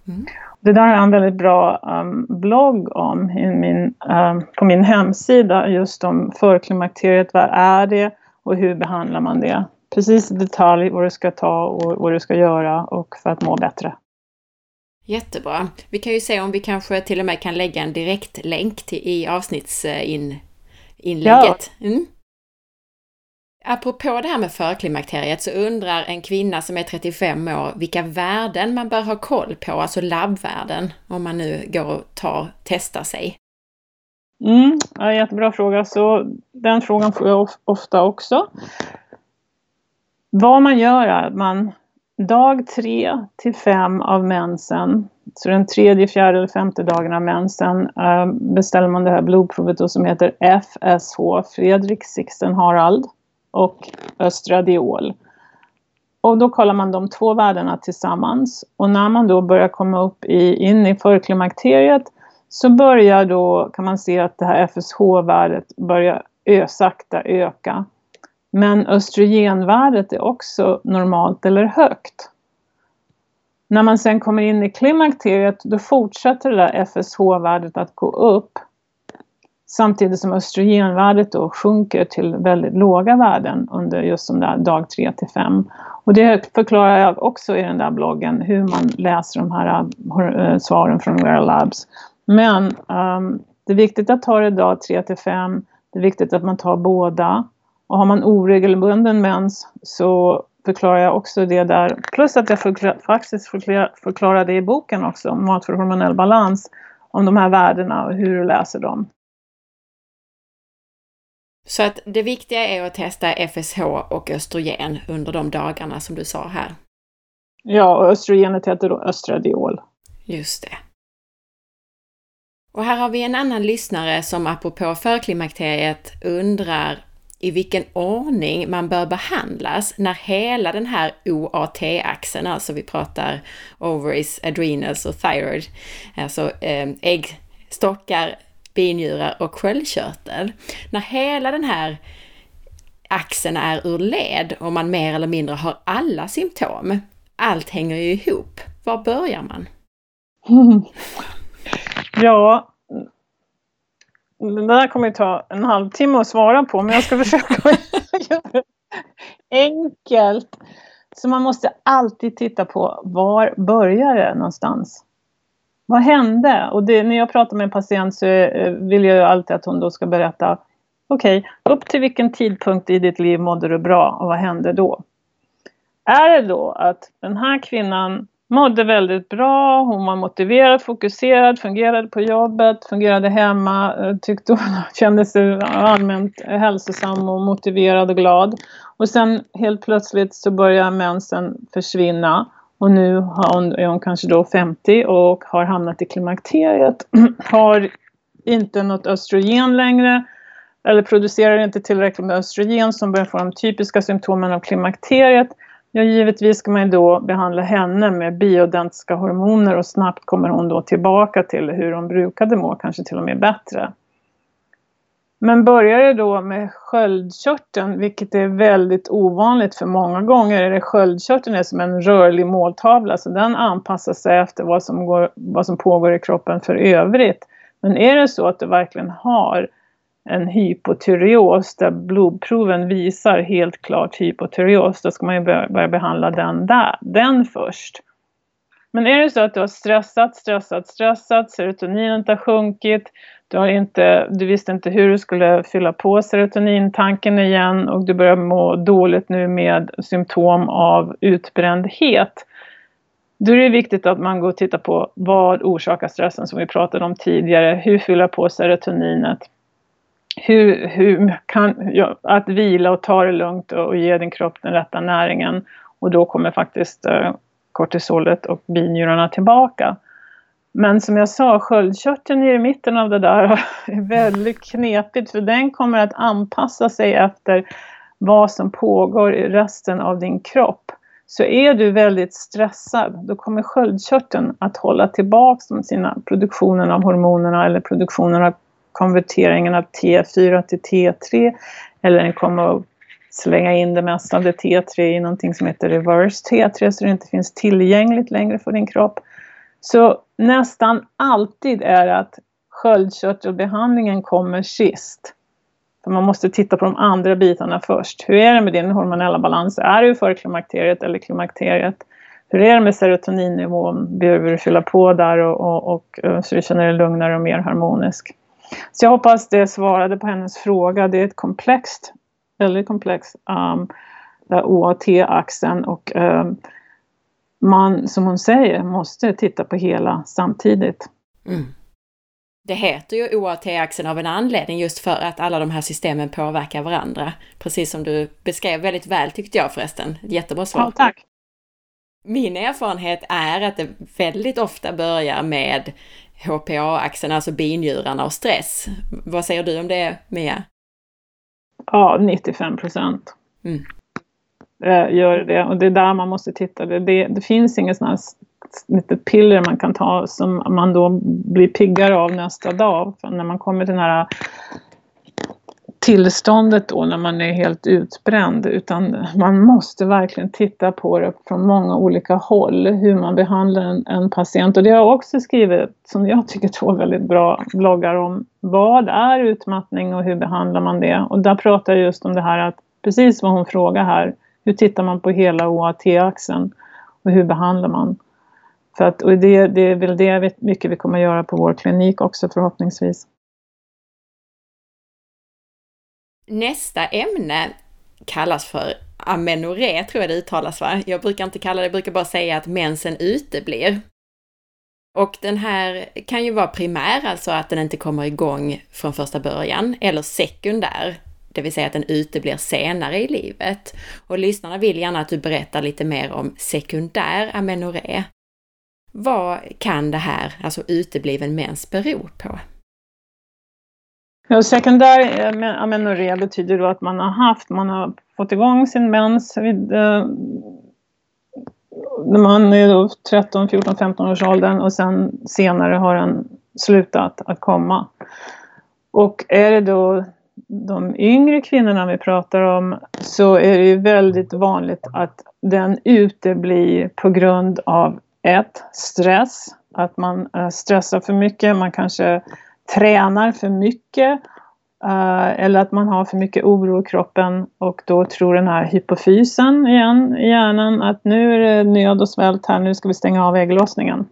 Mm. Det där har jag en väldigt bra um, blogg om min, um, på min hemsida, just om förklimakteriet, vad är det och hur behandlar man det? Precis i detalj vad du ska ta och vad du ska göra och för att må bättre. Jättebra. Vi kan ju se om vi kanske till och med kan lägga en direktlänk till, i avsnittsinlägget. Ja. Mm. Apropå det här med förklimakteriet så undrar en kvinna som är 35 år vilka värden man bör ha koll på, alltså labbvärden, om man nu går och tar, testar sig. Mm, ja, jättebra fråga. Så den frågan får jag ofta också. Vad man gör är att man dag tre till fem av mensen, så den tredje, fjärde eller femte dagen av mensen eh, beställer man det här blodprovet som heter FSH, Fredrik Sixten Harald och östradiol. Och då kollar man de två värdena tillsammans och när man då börjar komma upp i, in i förklimakteriet så börjar då, kan man se att det här FSH-värdet börjar ö, sakta öka. Men östrogenvärdet är också normalt eller högt. När man sen kommer in i klimakteriet då fortsätter det där FSH-värdet att gå upp Samtidigt som östrogenvärdet då sjunker till väldigt låga värden under just de där dag 3 till 5. Och det förklarar jag också i den där bloggen hur man läser de här eh, svaren från Wear Labs. Men um, det är viktigt att ta det dag 3 till 5. Det är viktigt att man tar båda. Och har man oregelbunden mens så förklarar jag också det där. Plus att jag förklar, faktiskt förklar, förklarar det i boken också, Mat för hormonell balans, om de här värdena och hur du läser dem. Så att det viktiga är att testa FSH och östrogen under de dagarna som du sa här. Ja, och östrogenet heter då östradiol. Just det. Och här har vi en annan lyssnare som apropå förklimakteriet undrar i vilken ordning man bör behandlas när hela den här OAT-axeln, alltså vi pratar ovaries, adrenals och thyroid, alltså eh, äggstockar, binjurar och sköldkörtel. När hela den här axeln är ur led och man mer eller mindre har alla symptom, allt hänger ju ihop. Var börjar man? Ja, det där kommer ju ta en halvtimme att svara på, men jag ska försöka göra det enkelt. Så man måste alltid titta på var börjar det någonstans? Vad hände? Och det, när jag pratar med en patient så eh, vill jag ju alltid att hon då ska berätta Okej, okay, upp till vilken tidpunkt i ditt liv mådde du bra och vad hände då? Är det då att den här kvinnan mådde väldigt bra, hon var motiverad, fokuserad, fungerade på jobbet, fungerade hemma, eh, tyckte hon kände sig allmänt hälsosam och motiverad och glad. Och sen helt plötsligt så börjar mensen försvinna och nu hon, är hon kanske då 50 och har hamnat i klimakteriet. har inte något östrogen längre. eller producerar inte tillräckligt med östrogen som börjar få de typiska symptomen av klimakteriet, ja givetvis ska man ju då behandla henne med bioidentiska hormoner och snabbt kommer hon då tillbaka till hur hon brukade må, kanske till och med bättre. Men börjar det då med sköldkörteln, vilket är väldigt ovanligt för många gånger är det sköldkörteln är som en rörlig måltavla så den anpassar sig efter vad som, går, vad som pågår i kroppen för övrigt. Men är det så att du verkligen har en hypotyreos där blodproven visar helt klart hypotyreos, då ska man ju börja behandla den där, den först. Men är det så att du har stressat, stressat, stressat, serotoninet har sjunkit, du, har inte, du visste inte hur du skulle fylla på serotonintanken igen och du börjar må dåligt nu med symptom av utbrändhet. Då är det viktigt att man går och tittar på vad orsakar stressen som vi pratade om tidigare. Hur fylla på serotoninet? Hur, hur kan, ja, att vila och ta det lugnt och, och ge din kropp den rätta näringen. Och då kommer faktiskt eh, kortisolet och binjurarna tillbaka. Men som jag sa, sköldkörteln i mitten av det där är väldigt knepigt för den kommer att anpassa sig efter vad som pågår i resten av din kropp. Så är du väldigt stressad, då kommer sköldkörteln att hålla tillbaka sina produktionen av hormonerna eller produktionen av konverteringen av T4 till T3 eller den kommer att slänga in det mesta av det T3 i någonting som heter reverse T3 så det inte finns tillgängligt längre för din kropp. Så nästan alltid är att sköldkörtelbehandlingen kommer sist. För man måste titta på de andra bitarna först. Hur är det med din hormonella balans? Är du för klimakteriet eller klimakteriet? Hur är det med serotoninnivån? Behöver du fylla på där och, och, och, så du känner dig lugnare och mer harmonisk? Så jag hoppas det svarade på hennes fråga. Det är ett komplext, väldigt komplext, um, OAT-axeln och um, man, som hon säger, måste titta på hela samtidigt. Mm. Det heter ju OAT-axeln av en anledning just för att alla de här systemen påverkar varandra. Precis som du beskrev väldigt väl tyckte jag förresten. Jättebra svar. Ja, tack. Min erfarenhet är att det väldigt ofta börjar med HPA-axeln, alltså binjurarna och stress. Vad säger du om det, Mia? Ja, 95 procent. Mm. Eh, gör det. Och det är där man måste titta. Det, det, det finns inget sånt här litet piller man kan ta som man då blir piggare av nästa dag. För när man kommer till det här tillståndet då när man är helt utbränd utan man måste verkligen titta på det från många olika håll hur man behandlar en, en patient och det har jag också skrivit som jag tycker två väldigt bra bloggar om vad är utmattning och hur behandlar man det och där pratar jag just om det här att precis vad hon frågar här hur tittar man på hela OAT-axeln och hur behandlar man? För att, och det, det är väl det mycket vi kommer att göra på vår klinik också förhoppningsvis. Nästa ämne kallas för amenorré, tror jag det uttalas va? Jag brukar inte kalla det, jag brukar bara säga att mensen uteblir. Och den här kan ju vara primär, alltså att den inte kommer igång från första början, eller sekundär, det vill säga att den uteblir senare i livet. Och lyssnarna vill gärna att du berättar lite mer om sekundär amenorré. Vad kan det här, alltså utebliven mens, bero på? Ja, sekundär amenorré betyder då att man har haft, man har fått igång sin mens vid, eh, när man är då 13, 14, 15 års åldern och sen senare har den slutat att komma. Och är det då de yngre kvinnorna vi pratar om så är det ju väldigt vanligt att den uteblir på grund av ett, stress, att man eh, stressar för mycket, man kanske tränar för mycket uh, eller att man har för mycket oro i kroppen och då tror den här hypofysen igen i hjärnan att nu är det nöd och svält här, nu ska vi stänga av ägglossningen.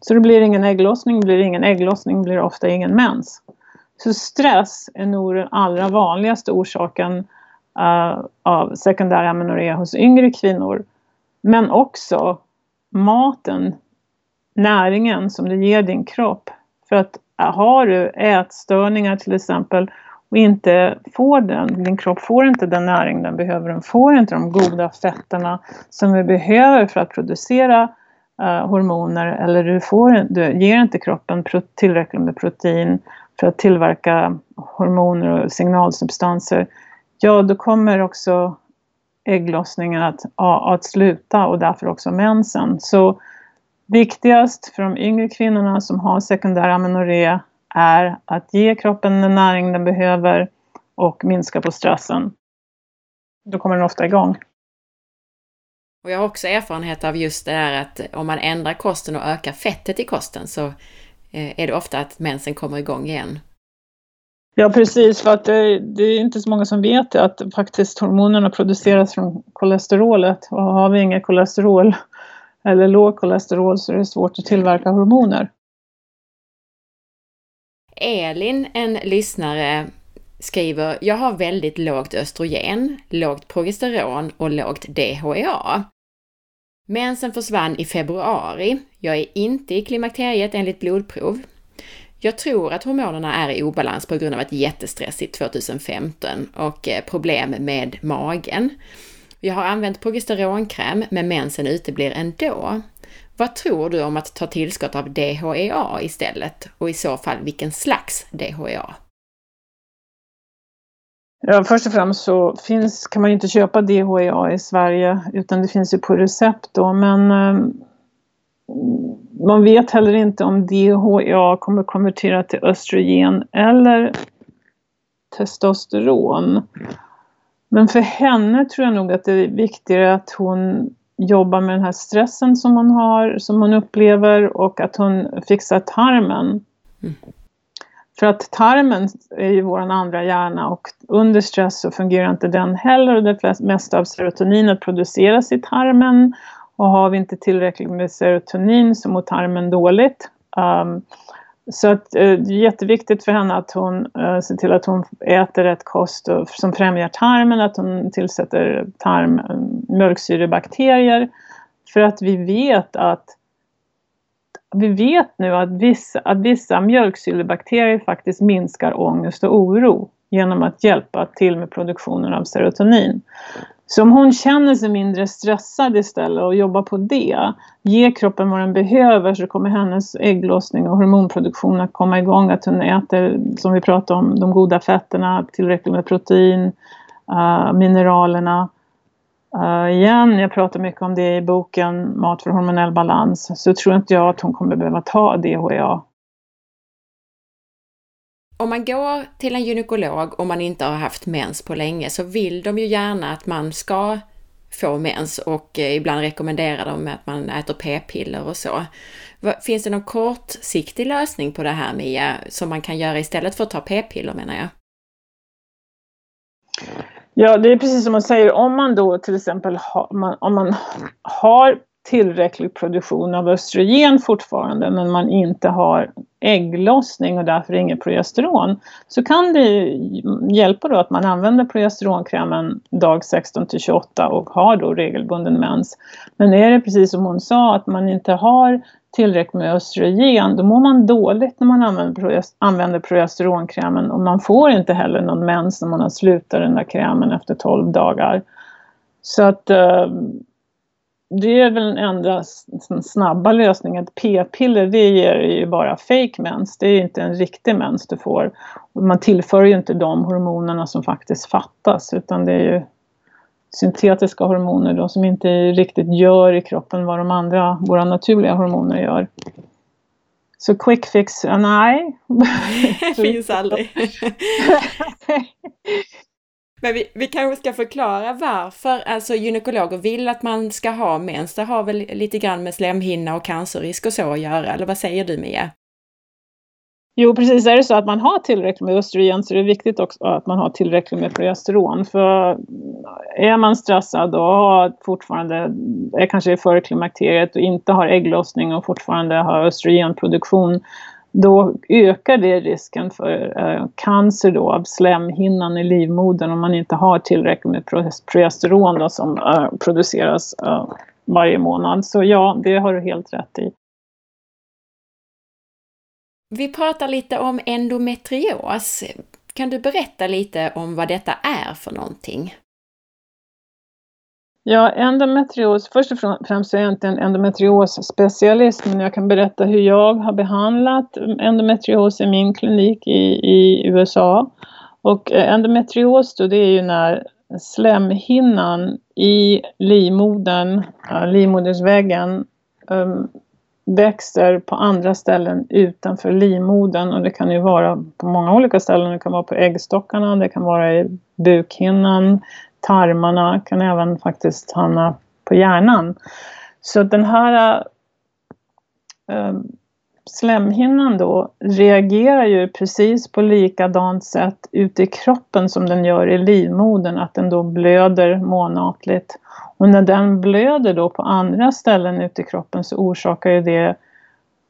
Så det blir ingen ägglossning, blir det ingen ägglossning blir det ofta ingen mens. Så stress är nog den allra vanligaste orsaken uh, av sekundär amenorré hos yngre kvinnor. Men också maten, näringen som du ger din kropp. För att äh, har du ätstörningar till exempel och inte får den, din kropp får inte den näring den behöver, den får inte de goda fetterna som vi behöver för att producera eh, hormoner eller du, får, du ger inte kroppen tillräckligt med protein för att tillverka hormoner och signalsubstanser, ja då kommer också ägglossningen att, att sluta och därför också mensen. Så viktigast för de yngre kvinnorna som har sekundär amenorré är att ge kroppen den näring den behöver och minska på stressen. Då kommer den ofta igång. Och jag har också erfarenhet av just det där att om man ändrar kosten och ökar fettet i kosten så eh, är det ofta att mensen kommer igång igen. Ja precis, för att det, det, är inte så många som vet att faktiskt hormonerna produceras från kolesterolet och har vi inget kolesterol eller låg kolesterol så är det svårt att tillverka hormoner. Elin, en lyssnare, skriver Jag har väldigt lågt östrogen, lågt progesteron och lågt DHEA. Mensen försvann i februari. Jag är inte i klimakteriet enligt blodprov. Jag tror att hormonerna är i obalans på grund av ett jättestressigt 2015 och eh, problem med magen. Jag har använt progesteronkräm men mensen uteblir ändå. Vad tror du om att ta tillskott av DHEA istället? Och i så fall vilken slags DHEA? Ja, först och främst så finns, kan man ju inte köpa DHEA i Sverige utan det finns ju på recept då men eh, man vet heller inte om DHEA kommer konvertera till östrogen eller testosteron. Men för henne tror jag nog att det är viktigare att hon jobbar med den här stressen som hon har, som hon upplever och att hon fixar tarmen. Mm. För att tarmen är ju vår andra hjärna och under stress så fungerar inte den heller och det mesta av serotoninet produceras i tarmen och har vi inte tillräckligt med serotonin så mår tarmen dåligt. Um, så att, eh, det är jätteviktigt för henne att hon eh, ser till att hon äter rätt kost och, som främjar tarmen, att hon tillsätter tarm, eh, mjölksyrebakterier. För att vi vet att vi vet nu att vissa, att vissa mjölksyrebakterier faktiskt minskar ångest och oro genom att hjälpa till med produktionen av serotonin. Så om hon känner sig mindre stressad istället och jobbar på det, ger kroppen vad den behöver så kommer hennes ägglossning och hormonproduktion att komma igång. Att hon äter, som vi pratade om, de goda fetterna, tillräckligt med protein, uh, mineralerna. Uh, igen, jag pratar mycket om det i boken Mat för hormonell balans, så tror inte jag att hon kommer behöva ta DHEA om man går till en gynekolog och man inte har haft mens på länge så vill de ju gärna att man ska få mens och eh, ibland rekommenderar de att man äter p-piller och så. Finns det någon kortsiktig lösning på det här Mia, som man kan göra istället för att ta p-piller menar jag? Ja, det är precis som man säger, om man då till exempel har, om man har tillräcklig produktion av östrogen fortfarande men man inte har ägglossning och därför inget progesteron så kan det hjälpa då att man använder progesteronkrämen dag 16 till 28 och har då regelbunden mens. Men är det precis som hon sa att man inte har tillräckligt med östrogen då mår man dåligt när man använder, progesteronkrämen och man får inte heller någon mens när man har slutat den där krämen efter 12 dagar. Så att eh, det är väl den enda snabba lösningen. P-piller det ger ju bara fake mens, det är inte en riktig mens du får. Man tillför ju inte de hormonerna som faktiskt fattas utan det är ju syntetiska hormoner då, som inte riktigt gör i kroppen vad de andra, våra naturliga hormoner gör. Så quick fix, nej. Finns aldrig. Men vi, vi kanske ska förklara varför alltså gynekologer vill att man ska ha mens. Det har väl lite grann med slemhinna och cancerrisk och så att göra, eller vad säger du Mia? Jo, precis. Är det så att man har tillräckligt med östrogen så är det viktigt också att man har tillräckligt med progesteron. För eh, är man stressad och har fortfarande, är kanske före klimakteriet och inte har ägglossning och fortfarande har östrogenproduktion då ökar det risken för eh, cancer då av slemhinnan i livmodern om man inte har tillräckligt med progesteron då, som eh, produceras eh, varje månad. Så ja, det har du helt rätt i. Vi pratar lite om endometrios. Kan du berätta lite om vad detta är för någonting? Ja, endometrios. Först och främst är jag inte en endometriosspecialist, men jag kan berätta hur jag har behandlat endometrios i min klinik i, i USA. Och eh, endometrios då, det är ju när slemhinnan i livmodern, livmodersväggen, ehm, växer på andra ställen utanför livmodern och det kan ju vara på många olika ställen. Det kan vara på äggstockarna, det kan vara i bukhinnan, tarmarna, kan även faktiskt hamna på hjärnan. Så den här äh, slemhinnan då reagerar ju precis på likadant sätt ute i kroppen som den gör i livmodern, att den då blöder månatligt. Och när den blöder då på andra ställen ute i kroppen så orsakar ju det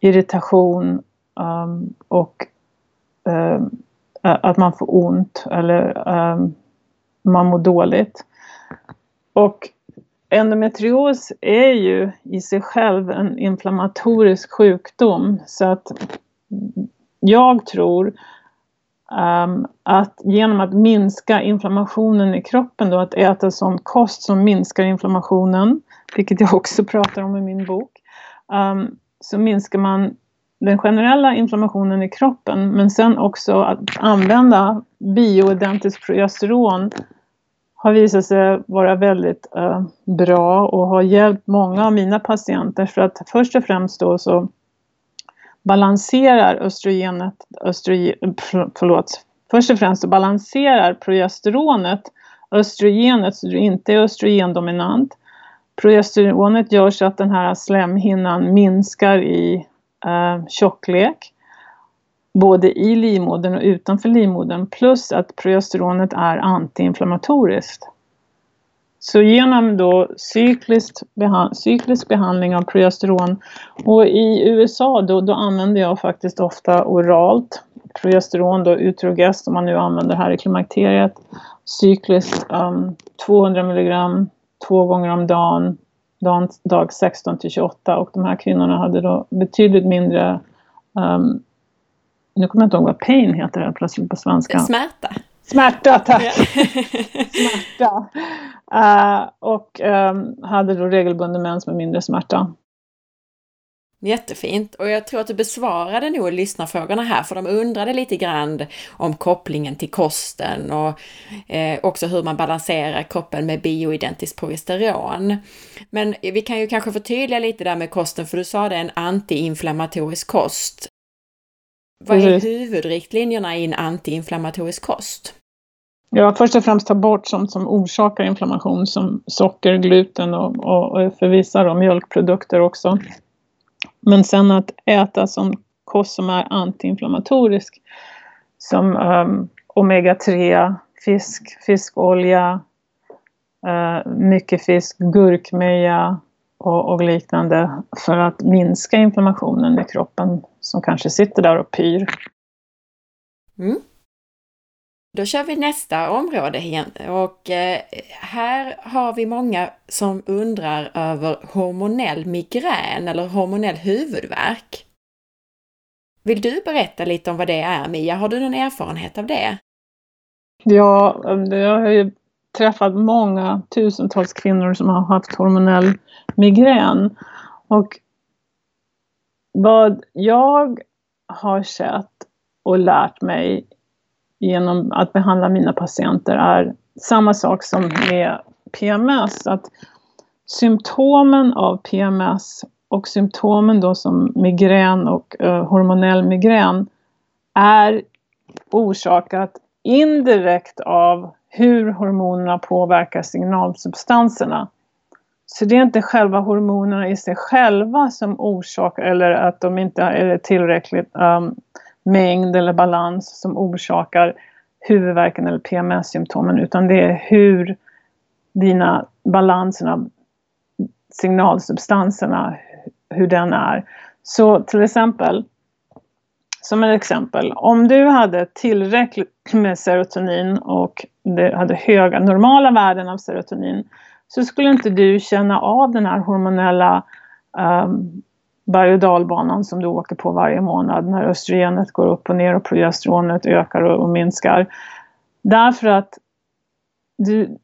irritation um, och um, att man får ont eller um, man mår dåligt. Och endometrios är ju i sig själv en inflammatorisk sjukdom så att jag tror um, att genom att minska inflammationen i kroppen då, att äta sån kost som minskar inflammationen, vilket jag också pratar om i min bok, um, så minskar man den generella inflammationen i kroppen men sen också att använda bioidentiskt progesteron har visat sig vara väldigt eh, bra och har hjälpt många av mina patienter. För att först och främst då så balanserar östrogenet, östrogen, förlåt, först och främst så balanserar progesteronet östrogenet så du inte är östrogendominant. Progesteronet gör så att den här slemhinnan minskar i eh, tjocklek både i livmodern och utanför livmodern plus att progesteronet är antiinflammatoriskt. Så genom då cyklisk, behand cyklisk behandling av progesteron och i USA då, då använder jag faktiskt ofta oralt. Progesteron då Utrogest om man nu använder här i klimakteriet. Cykliskt um, 200 milligram två gånger om dagen, dag, dag 16 till 28 och de här kvinnorna hade då betydligt mindre um, nu kommer jag inte ihåg vad pain heter det plötsligt på svenska. Smärta. Smärta, tack! smärta. Uh, och um, hade då regelbunden mens med mindre smärta. Jättefint! Och jag tror att du besvarade nog lyssnarfrågorna här, för de undrade lite grann om kopplingen till kosten och eh, också hur man balanserar kroppen med bioidentiskt progesteron. Men vi kan ju kanske förtydliga lite där med kosten, för du sa det, en antiinflammatorisk kost. Vad är huvudriktlinjerna i en antiinflammatorisk kost? Ja, först och främst ta bort sånt som orsakar inflammation som socker, gluten och, och, och för vissa då, mjölkprodukter också. Men sen att äta som kost som är antiinflammatorisk som um, omega-3, fisk, fiskolja, uh, mycket fisk, gurkmeja, och, och, liknande för att minska inflammationen i kroppen som kanske sitter där och pyr. Mm. Då kör vi nästa område igen och eh, här har vi många som undrar över hormonell migrän eller hormonell huvudvärk. Vill du berätta lite om vad det är Mia? Har du någon erfarenhet av det? Ja, jag har ju träffat många tusentals kvinnor som har haft hormonell migrän. Och vad jag har sett och lärt mig genom att behandla mina patienter är samma sak som med PMS. Att symptomen av PMS och symptomen då som migrän och eh, hormonell migrän är orsakat indirekt av hur hormonerna påverkar signalsubstanserna. Så det är inte själva hormonerna i sig själva som orsakar, eller att de inte är tillräckligt um, mängd eller balans som orsakar huvudvärken eller PMS-symptomen, utan det är hur dina balanserna, signalsubstanserna, hur den är. Så till exempel, som ett exempel, om du hade tillräckligt med serotonin och du hade höga normala värden av serotonin så skulle inte du känna av den här hormonella um, berg och dalbanan som du åker på varje månad när östrogenet går upp och ner och progesteronet ökar och, och minskar. Därför att du,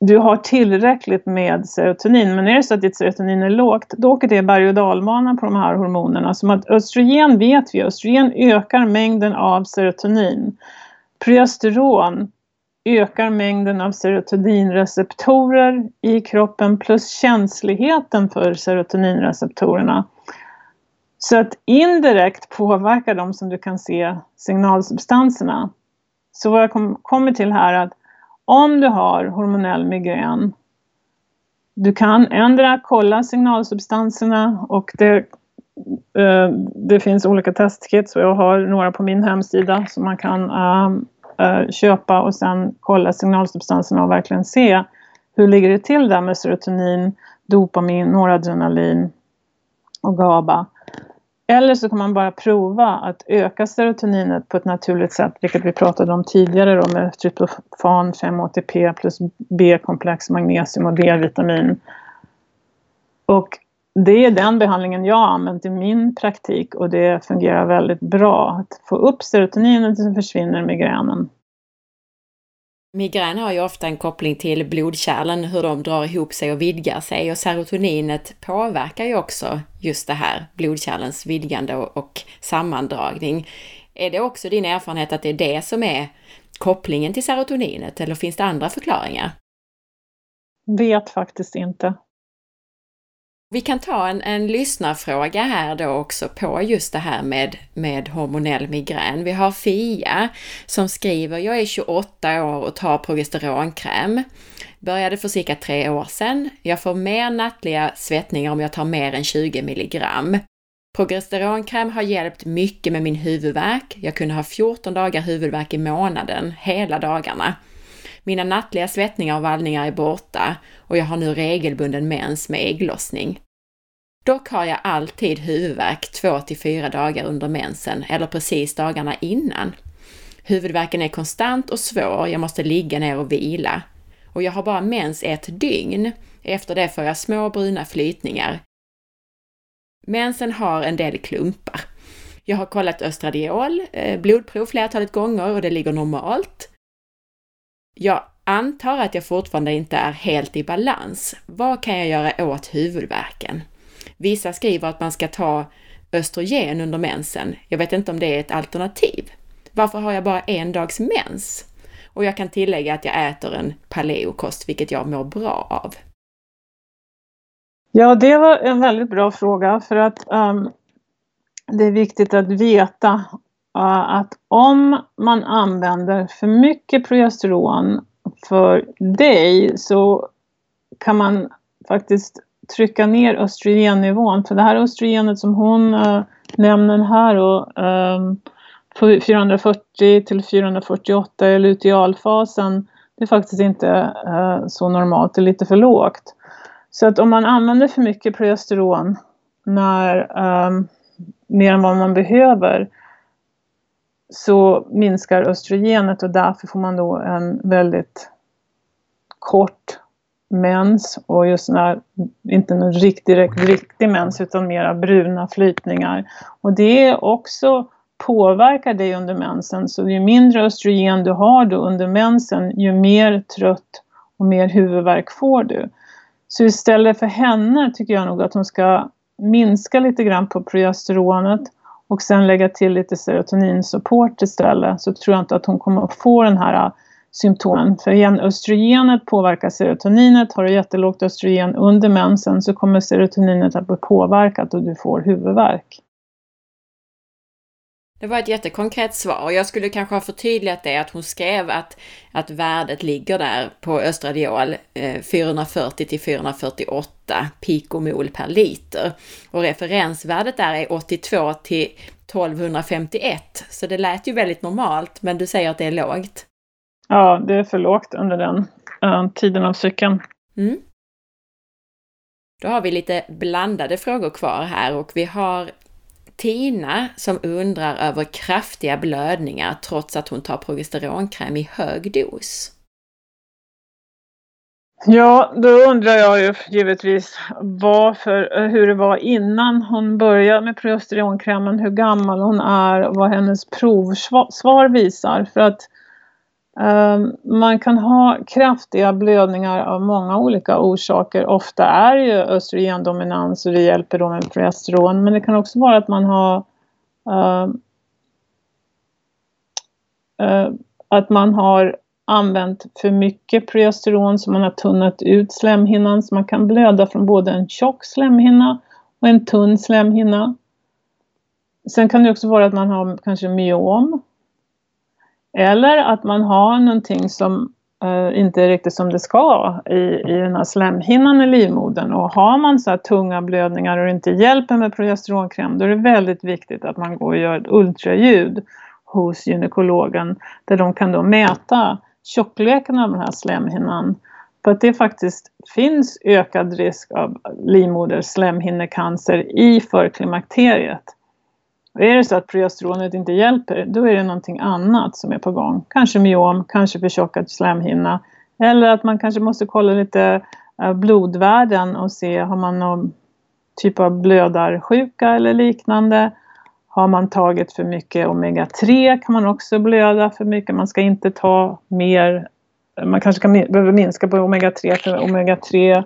du har tillräckligt med serotonin. Men är det så att ditt serotonin är lågt, då åker det berg och dalbana på de här hormonerna. Som att östrogen vet vi, östrogen ökar mängden av serotonin. Progesteron ökar mängden av serotoninreceptorer i kroppen plus känsligheten för serotoninreceptorerna. Så att indirekt påverkar de som du kan se signalsubstanserna. Så vad jag kommer till här är att om du har hormonell migrän du kan ändra kolla signalsubstanserna och det, eh, det finns olika testkits och jag har några på min hemsida som man kan eh, eh köpa och sen kolla signalsubstanserna och verkligen se hur ligger det till där med serotonin, dopamin, noradrenalin och GABA. Eller så kan man bara prova att öka serotoninet på ett naturligt sätt, vilket vi pratade om tidigare då med tryptofan, 5-ATP plus B-komplex, magnesium och D-vitamin. Och det är den behandlingen jag har använt i min praktik och det fungerar väldigt bra. Att få upp serotoninet så försvinner migränen. Migrän har ju ofta en koppling till blodkärlen, hur de drar ihop sig och vidgar sig och serotoninet påverkar ju också just det här, blodkärlens vidgande och, och sammandragning. Är det också din erfarenhet att det är det som är kopplingen till serotoninet eller finns det andra förklaringar? Vet faktiskt inte. Vi kan ta en, en lyssnarfråga här då också på just det här med, med hormonell migrän. Vi har Fia som skriver, jag är 28 år och tar progesteronkräm. Började för cirka tre år sedan. Jag får mer nattliga svettningar om jag tar mer än 20 milligram. Progesteronkräm har hjälpt mycket med min huvudvärk. Jag kunde ha 14 dagar huvudvärk i månaden, hela dagarna. Mina nattliga svettningar och vallningar är borta och jag har nu regelbunden mens med ägglossning. Dock har jag alltid huvudvärk två till fyra dagar under mensen eller precis dagarna innan. Huvudvärken är konstant och svår, jag måste ligga ner och vila. Och jag har bara mens ett dygn. Efter det får jag små bruna flytningar. Mensen har en del klumpar. Jag har kollat östradiol, eh, blodprov flertalet gånger och det ligger normalt. Jag antar att jag fortfarande inte är helt i balans. Vad kan jag göra åt huvudvärken? Vissa skriver att man ska ta östrogen under mensen. Jag vet inte om det är ett alternativ. Varför har jag bara en dags mens? Och jag kan tillägga att jag äter en paleokost, vilket jag mår bra av. Ja, det var en väldigt bra fråga för att um, det är viktigt att veta att om man använder för mycket progesteron för dig så kan man faktiskt trycka ner östrogennivån. För det här östrogenet som hon äh, nämner här och, äh, 440 till 448 i lutealfasen, det är faktiskt inte äh, så normalt, det är lite för lågt. Så att om man använder för mycket progesteron när, ähm, mer än vad man behöver så minskar östrogenet och därför får man då en väldigt kort mens och just när, inte någon riktig, riktig mens utan mera bruna flytningar. Och det också påverkar dig under mensen så ju mindre östrogen du har då under mensen ju mer trött och mer huvudvärk får du. Så istället för henne tycker jag nog att hon ska minska lite grann på progesteronet och sen lägga till lite serotoninsupport istället så tror jag inte att hon kommer att få den här äh, symptomen. För igen, östrogenet påverkar serotoninet. Har du jättelågt östrogen under mensen så kommer serotoninet att bli påverkat och du får huvudvärk. Det var ett jättekonkret svar och jag skulle kanske ha förtydligat det att hon skrev att, att värdet ligger där på östradiol eh, 440 till 448 pikomol per liter. Och referensvärdet där är 82 till 1251, så det lät ju väldigt normalt, men du säger att det är lågt. Ja, det är för lågt under den uh, tiden av cykeln. Mm. Då har vi lite blandade frågor kvar här och vi har Tina som undrar över kraftiga blödningar trots att hon tar progesteronkräm i hög dos. Ja, då undrar jag ju givetvis varför, eh, hur det var innan hon började med progesteronkrämen, hur gammal hon är och vad hennes provsvar visar. För att Ehm, man kan ha kraftiga blödningar av många olika orsaker. Ofta är ju östrogendominans och det hjälper då med progesteron. Men det kan också vara att man har uh, uh, att man har använt för mycket progesteron så man har tunnat ut slemhinnan så man kan blöda från både en tjock slemhinna och en tunn slemhinna. Sen kan det också vara att man har kanske myom. Eller att man har någonting som eh, inte är riktigt som det ska i, i den här slemhinnan i livmodern. Och har man så här tunga blödningar och det inte hjälper med progesteronkräm då är det väldigt viktigt att man går och gör ett ultraljud hos gynekologen där de kan då mäta tjockleken av den här slemhinnan. För att det faktiskt finns ökad risk av livmoderslemhinnecancer i förklimakteriet. Och är det så att progesteronet inte hjälper, då är det någonting annat som är på gång. Kanske myom, kanske förtjockad slemhinna. Eller att man kanske måste kolla lite eh, blodvärden och se, har man någon typ av blödarsjuka eller liknande? Har man tagit för mycket omega-3 kan man också blöda för mycket. Man ska inte ta mer. Man kanske kan, behöver minska på omega-3 för omega-3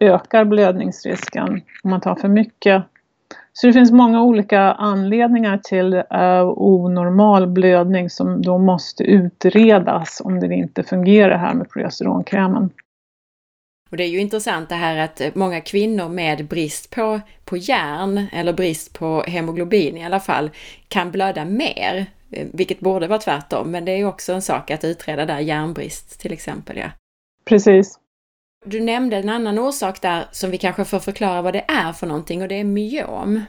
ökar blödningsrisken om man tar för mycket. Så det finns många olika anledningar till uh, onormal blödning som då måste utredas om det inte fungerar här med progesteronkrämen. Och det är ju intressant det här att många kvinnor med brist på, på järn eller brist på hemoglobin i alla fall kan blöda mer, vilket borde vara tvärtom. Men det är också en sak att utreda där, järnbrist till exempel. Ja. Precis. Du nämnde en annan orsak där som vi kanske får förklara vad det är för någonting och det är myom.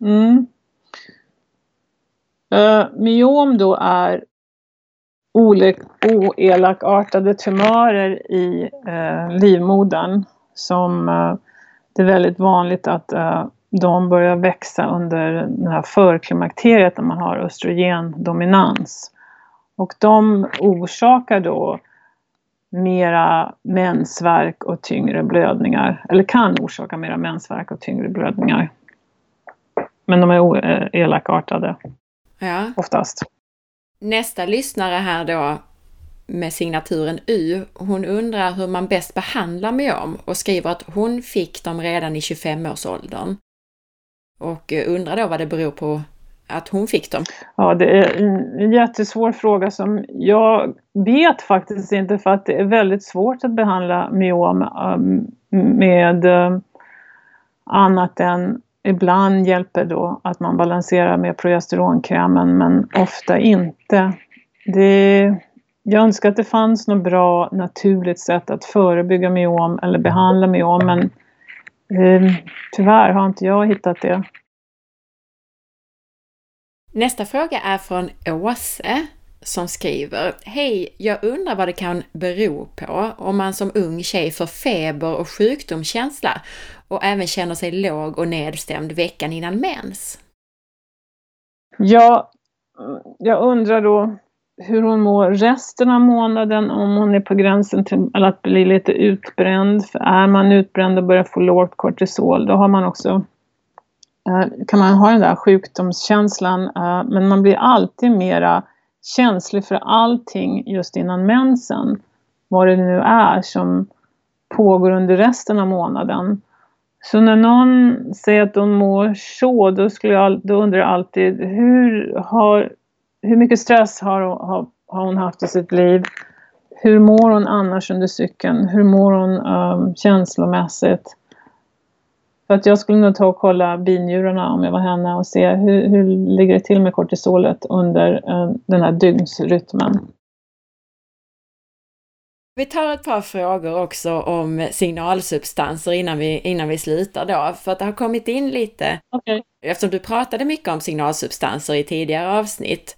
Mm. Eh, uh, myom då är oelakartade tumörer i uh, livmodern som uh, det är väldigt vanligt att uh, de börjar växa under det här förklimakteriet när man har östrogendominans. Och de orsakar då mera mensvärk och tyngre blödningar. Eller kan orsaka mera mensvärk och tyngre blödningar. Men de är eh, elakartade. Ja. Oftast. Nästa lyssnare här då med signaturen U, hon undrar hur man bäst behandlar myom och skriver att hon fick dem redan i 25-årsåldern. Och undrar då vad det beror på att hon fick dem? Ja, det är en jättesvår fråga som jag vet faktiskt inte för att det är väldigt svårt att behandla myom um, med um, annat än ibland hjälper då att man balanserar med progesteronkrämen men ofta inte. Det, jag önskar att det fanns något bra naturligt sätt att förebygga myom eller behandla myom men eh, tyvärr har inte jag hittat det. Nästa fråga är från Åse som skriver Hej! Jag undrar vad det kan bero på om man som ung tjej får feber och sjukdomskänsla och även känner sig låg och nedstämd veckan innan mens? Ja, jag undrar då hur hon mår resten av månaden, om hon är på gränsen till att bli lite utbränd. För är man utbränd och börjar få lågt kortisol, då har man också Eh, kan man ha den där sjukdomskänslan eh, men man blir alltid mera känslig för allting just innan mensen. Vad det nu är som pågår under resten av månaden. Så när någon säger att de mår så, då, skulle jag, då undrar jag alltid hur, har, hur mycket stress har, har, har hon haft i sitt liv? Hur mår hon annars under cykeln? Hur mår hon um, känslomässigt? För att jag skulle nog ta och kolla binjurarna om jag var henne och se hur, hur ligger det till med kortisolet under uh, den här dygnsrytmen. Vi tar ett par frågor också om signalsubstanser innan vi, innan vi slutar då, för att det har kommit in lite. Okay. Eftersom du pratade mycket om signalsubstanser i tidigare avsnitt.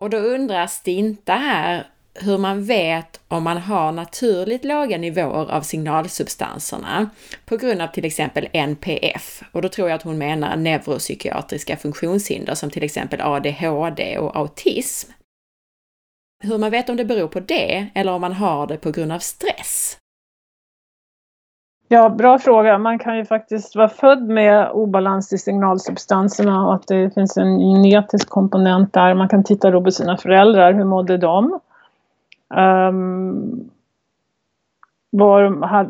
Och då undrar Stinta här hur man vet om man har naturligt låga nivåer av signalsubstanserna på grund av till exempel NPF. Och då tror jag att hon menar neuropsykiatriska funktionshinder som till exempel ADHD och autism. Hur man vet om det beror på det eller om man har det på grund av stress. Ja, bra fråga. Man kan ju faktiskt vara född med obalans i signalsubstanserna och att det finns en genetisk komponent där. Man kan titta då på sina föräldrar, hur mådde de? Um, var,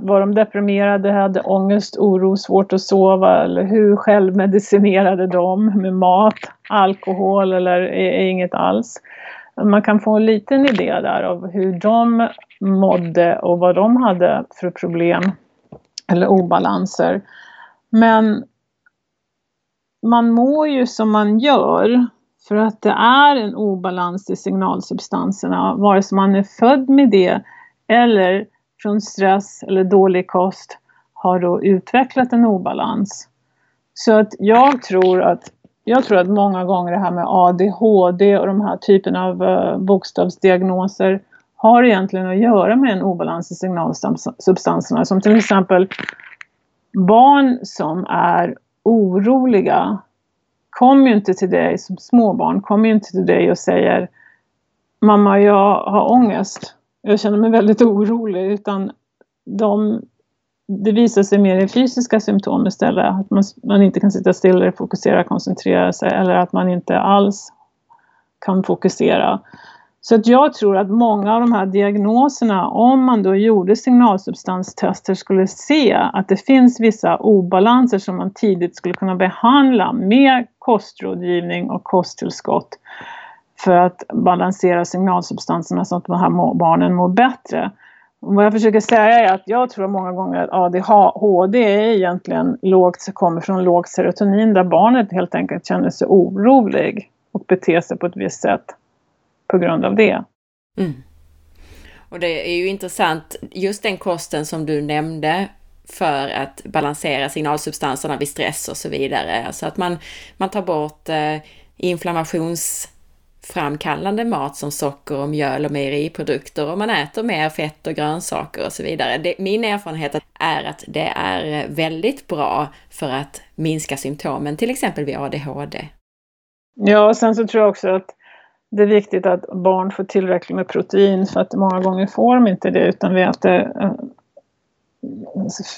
var de deprimerade, hade ångest, oro, svårt att sova eller hur självmedicinerade de med mat, alkohol eller inget alls? Man kan få en liten idé där av hur de mådde och vad de hade för problem eller obalanser. Men man mår ju som man gör för att det är en obalans i signalsubstanserna vare sig man är född med det eller från stress eller dålig kost har då utvecklat en obalans. Så att jag tror att jag tror att många gånger det här med ADHD och de här typerna av eh, bokstavsdiagnoser har egentligen att göra med en obalans i signalsubstanserna. Som till exempel barn som är oroliga kommer ju inte till dig som småbarn, kommer ju inte till dig och säger Mamma, jag har ångest. Jag känner mig väldigt orolig. Utan de, det visar sig mer i fysiska symptom istället. Att man, man inte kan sitta still fokusera, koncentrera sig. Eller att man inte alls kan fokusera. Så att jag tror att många av de här diagnoserna, om man då gjorde signalsubstanstester, skulle se att det finns vissa obalanser som man tidigt skulle kunna behandla med kostrådgivning och kosttillskott för att balansera signalsubstanserna så att de här barnen mår bättre. Vad jag försöker säga är att jag tror många gånger att ADHD är egentligen lågt, kommer från lågt serotonin där barnet helt enkelt känner sig orolig och beter sig på ett visst sätt på grund av det. Mm. Och det är ju intressant, just den kosten som du nämnde för att balansera signalsubstanserna vid stress och så vidare. Alltså att man, man tar bort eh, inflammationsframkallande mat som socker och mjöl och mejeriprodukter och man äter mer fett och grönsaker och så vidare. Det, min erfarenhet är att det är väldigt bra för att minska symptomen, till exempel vid ADHD. Ja, och sen så tror jag också att det är viktigt att barn får tillräckligt med protein för att många gånger får de inte det utan vi äter eh,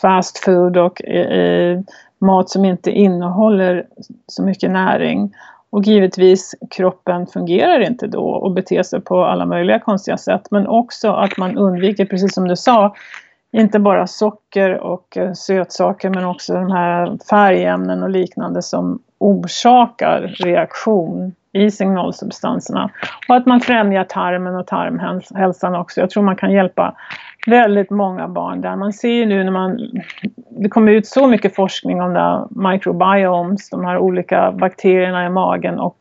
fast food och eh, eh, mat som inte innehåller så mycket näring. Och givetvis kroppen fungerar inte då och beter sig på alla möjliga konstiga sätt. Men också att man undviker, precis som du sa, inte bara socker och eh, sötsaker men också de här färgämnen och liknande som orsakar reaktion i signalsubstanserna. Och att man främjar tarmen och tarmhälsan också. Jag tror man kan hjälpa väldigt många barn där. Man ser ju nu när man... Det kommer ut så mycket forskning om det microbiomes, de här olika bakterierna i magen och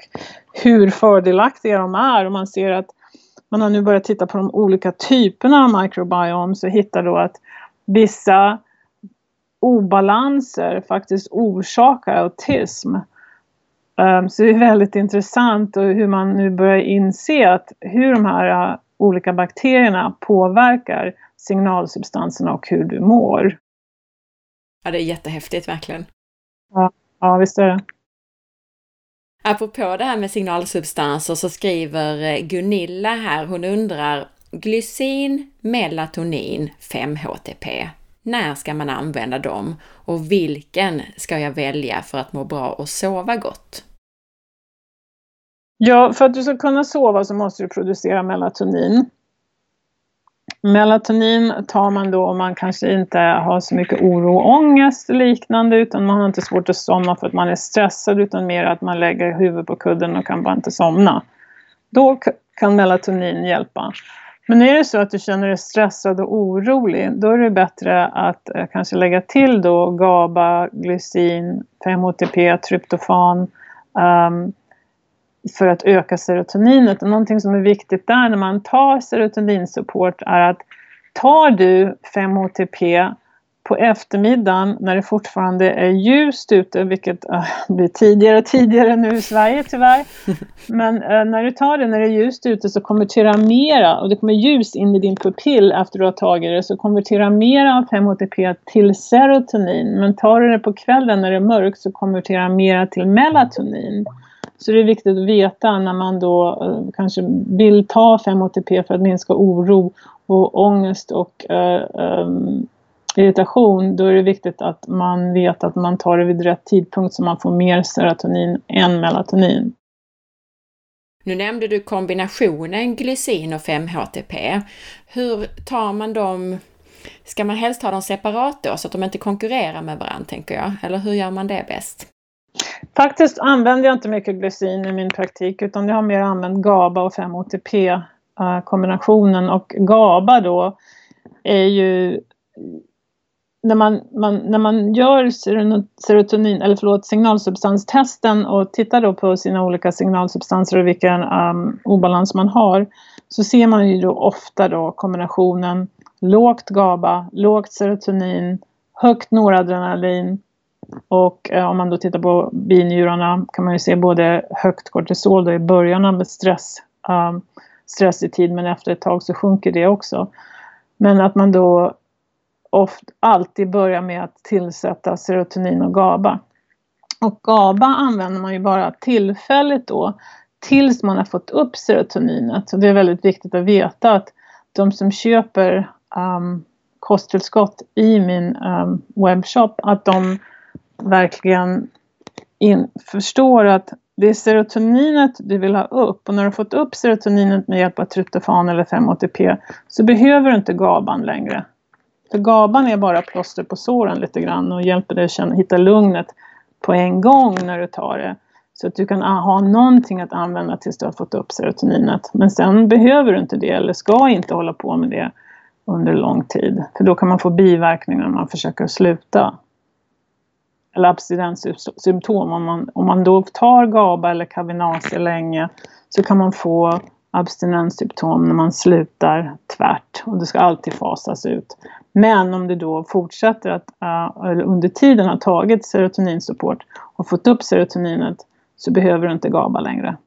hur fördelaktiga de är. Och man ser att man har nu börjat titta på de olika typerna av microbiomes och hittar då att vissa obalanser faktiskt orsakar autism. Um, så det är väldigt intressant och hur man nu börjar inse att hur de här uh, olika bakterierna påverkar signalsubstanserna och hur du mår. Ja, det är jättehäftigt verkligen. Ja, ja visst är det. Apropå det här med signalsubstanser så skriver eh, Gunilla här, hon undrar Glycin, melatonin, 5-HTP. När ska man använda dem och vilken ska jag välja för att må bra och sova gott? Ja, för att du ska kunna sova så måste du producera melatonin. Melatonin tar man då om man kanske inte har så mycket oro och ångest och liknande utan man har inte svårt att somna för att man är stressad utan mer att man lägger huvudet på kudden och kan bara inte somna. Då kan melatonin hjälpa. Men är det så att du känner dig stressad och orolig, då är det bättre att eh, kanske lägga till då GABA, glycin, 5-HTP, tryptofan um, för att öka serotoninet. Och någonting som är viktigt där när man tar serotoninsupport är att tar du 5-HTP på eftermiddagen när det fortfarande är ljust ute, vilket äh, blir tidigare och tidigare nu i Sverige tyvärr. Men äh, när du tar det när det är ljust ute så konverterar mera, och det kommer ljus in i din pupill efter du har tagit det, så konverterar mera av 5-HTP till serotonin. Men tar du det på kvällen när det är mörkt så konverterar mera till melatonin. Så det är viktigt att veta när man då eh, kanske vill ta 5-HTP för att minska oro och ångest och um, irritation, då är det viktigt att man vet att man tar det vid rätt tidpunkt så man får mer serotonin än melatonin. Nu nämnde du kombinationen glycin och 5-HTP. Hur tar man dem? Ska man helst ha dem separat då så att de inte konkurrerar med varandra, tänker jag? Eller hur gör man det bäst? Faktiskt använder jag inte mycket glycin i min praktik utan jag har mer använt GABA och 5-OTP-kombinationen och GABA då är ju när man, man, när man gör serotonin, eller förlåt, signalsubstanstesten och tittar då på sina olika signalsubstanser och vilken um, obalans man har så ser man ju då ofta då kombinationen lågt GABA, lågt serotonin, högt noradrenalin och eh, om man då tittar på binjurarna kan man ju se både högt kortisol då i början av stress, ehm, um, stress i tid men efter ett tag så sjunker det också. Men att man då oft, alltid börjar med att tillsätta serotonin och GABA. Och GABA använder man ju bara tillfälligt då tills man har fått upp serotoninet. Så det är väldigt viktigt att veta att de som köper um, kosttillskott i min um, webbshop, att de verkligen in, förstår att det är serotoninet du vill ha upp och när du har fått upp serotoninet med hjälp av tryptofan eller 5-ATP så behöver du inte GABAn längre. För GABAn är bara plåster på såren lite grann och hjälper dig att känna, hitta lugnet på en gång när du tar det. Så att du kan ha någonting att använda tills du har fått upp serotoninet. Men sen behöver du inte det eller ska inte hålla på med det under lång tid. För då kan man få biverkningar om man försöker sluta. Eller abstinenssymptom. Om man, om man då tar GABA eller Cavinase länge så kan man få abstinenssymptom när man slutar tvärt och det ska alltid fasas ut. Men om det då fortsätter att uh, eller under tiden har tagit serotoninsupport och fått upp serotoninet så behöver du inte GABA längre.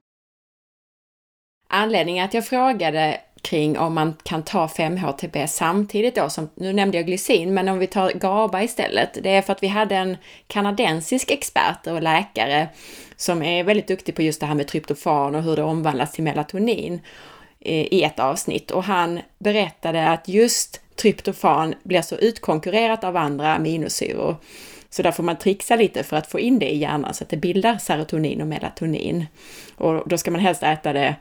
Anledningen att jag frågade kring om man kan ta 5-HTP samtidigt då, som, nu nämnde jag glycin, men om vi tar GABA istället, det är för att vi hade en kanadensisk expert och läkare som är väldigt duktig på just det här med tryptofan och hur det omvandlas till melatonin eh, i ett avsnitt och han berättade att just tryptofan blir så utkonkurrerat av andra aminosyror. Så där får man trixa lite för att få in det i hjärnan så att det bildar serotonin och melatonin. Och då ska man helst äta det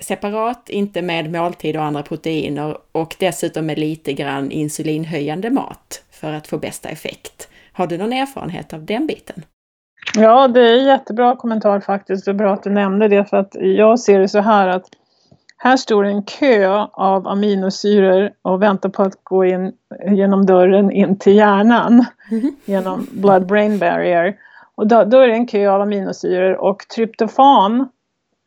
separat, inte med måltid och andra proteiner och dessutom med lite grann insulinhöjande mat för att få bästa effekt. Har du någon erfarenhet av den biten? Ja, det är jättebra kommentar faktiskt. Det är bra att du nämnde det för att jag ser det så här att här står en kö av aminosyror och väntar på att gå in genom dörren in till hjärnan. Genom blood-brain barrier. Och då, då, är det en kö av aminosyror och tryptofan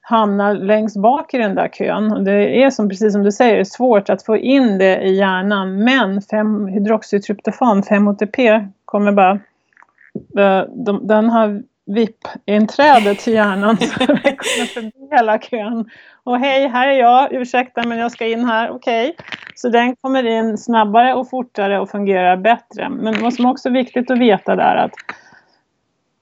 hamnar längst bak i den där kön. Och det är som, precis som du säger svårt att få in det i hjärnan. Men 5-hydroxytryptofan, 5-HTP, kommer bara... Eh, de, den har VIP-inträde till hjärnan så det kommer förbi hela kön. Och hej, här är jag, ursäkta men jag ska in här, okej. Okay. Så den kommer in snabbare och fortare och fungerar bättre. Men vad som också är viktigt att veta där är att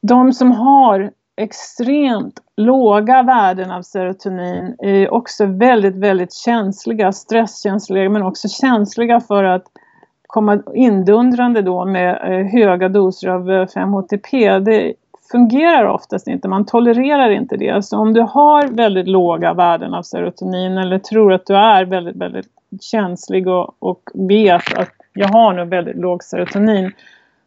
de som har extremt låga värden av serotonin är också väldigt, väldigt känsliga, stresskänsliga men också känsliga för att komma indundrande då med eh, höga doser av eh, 5-HTP. Det fungerar oftast inte, man tolererar inte det. Så om du har väldigt låga värden av serotonin eller tror att du är väldigt, väldigt känslig och, och vet att jag har nog väldigt låg serotonin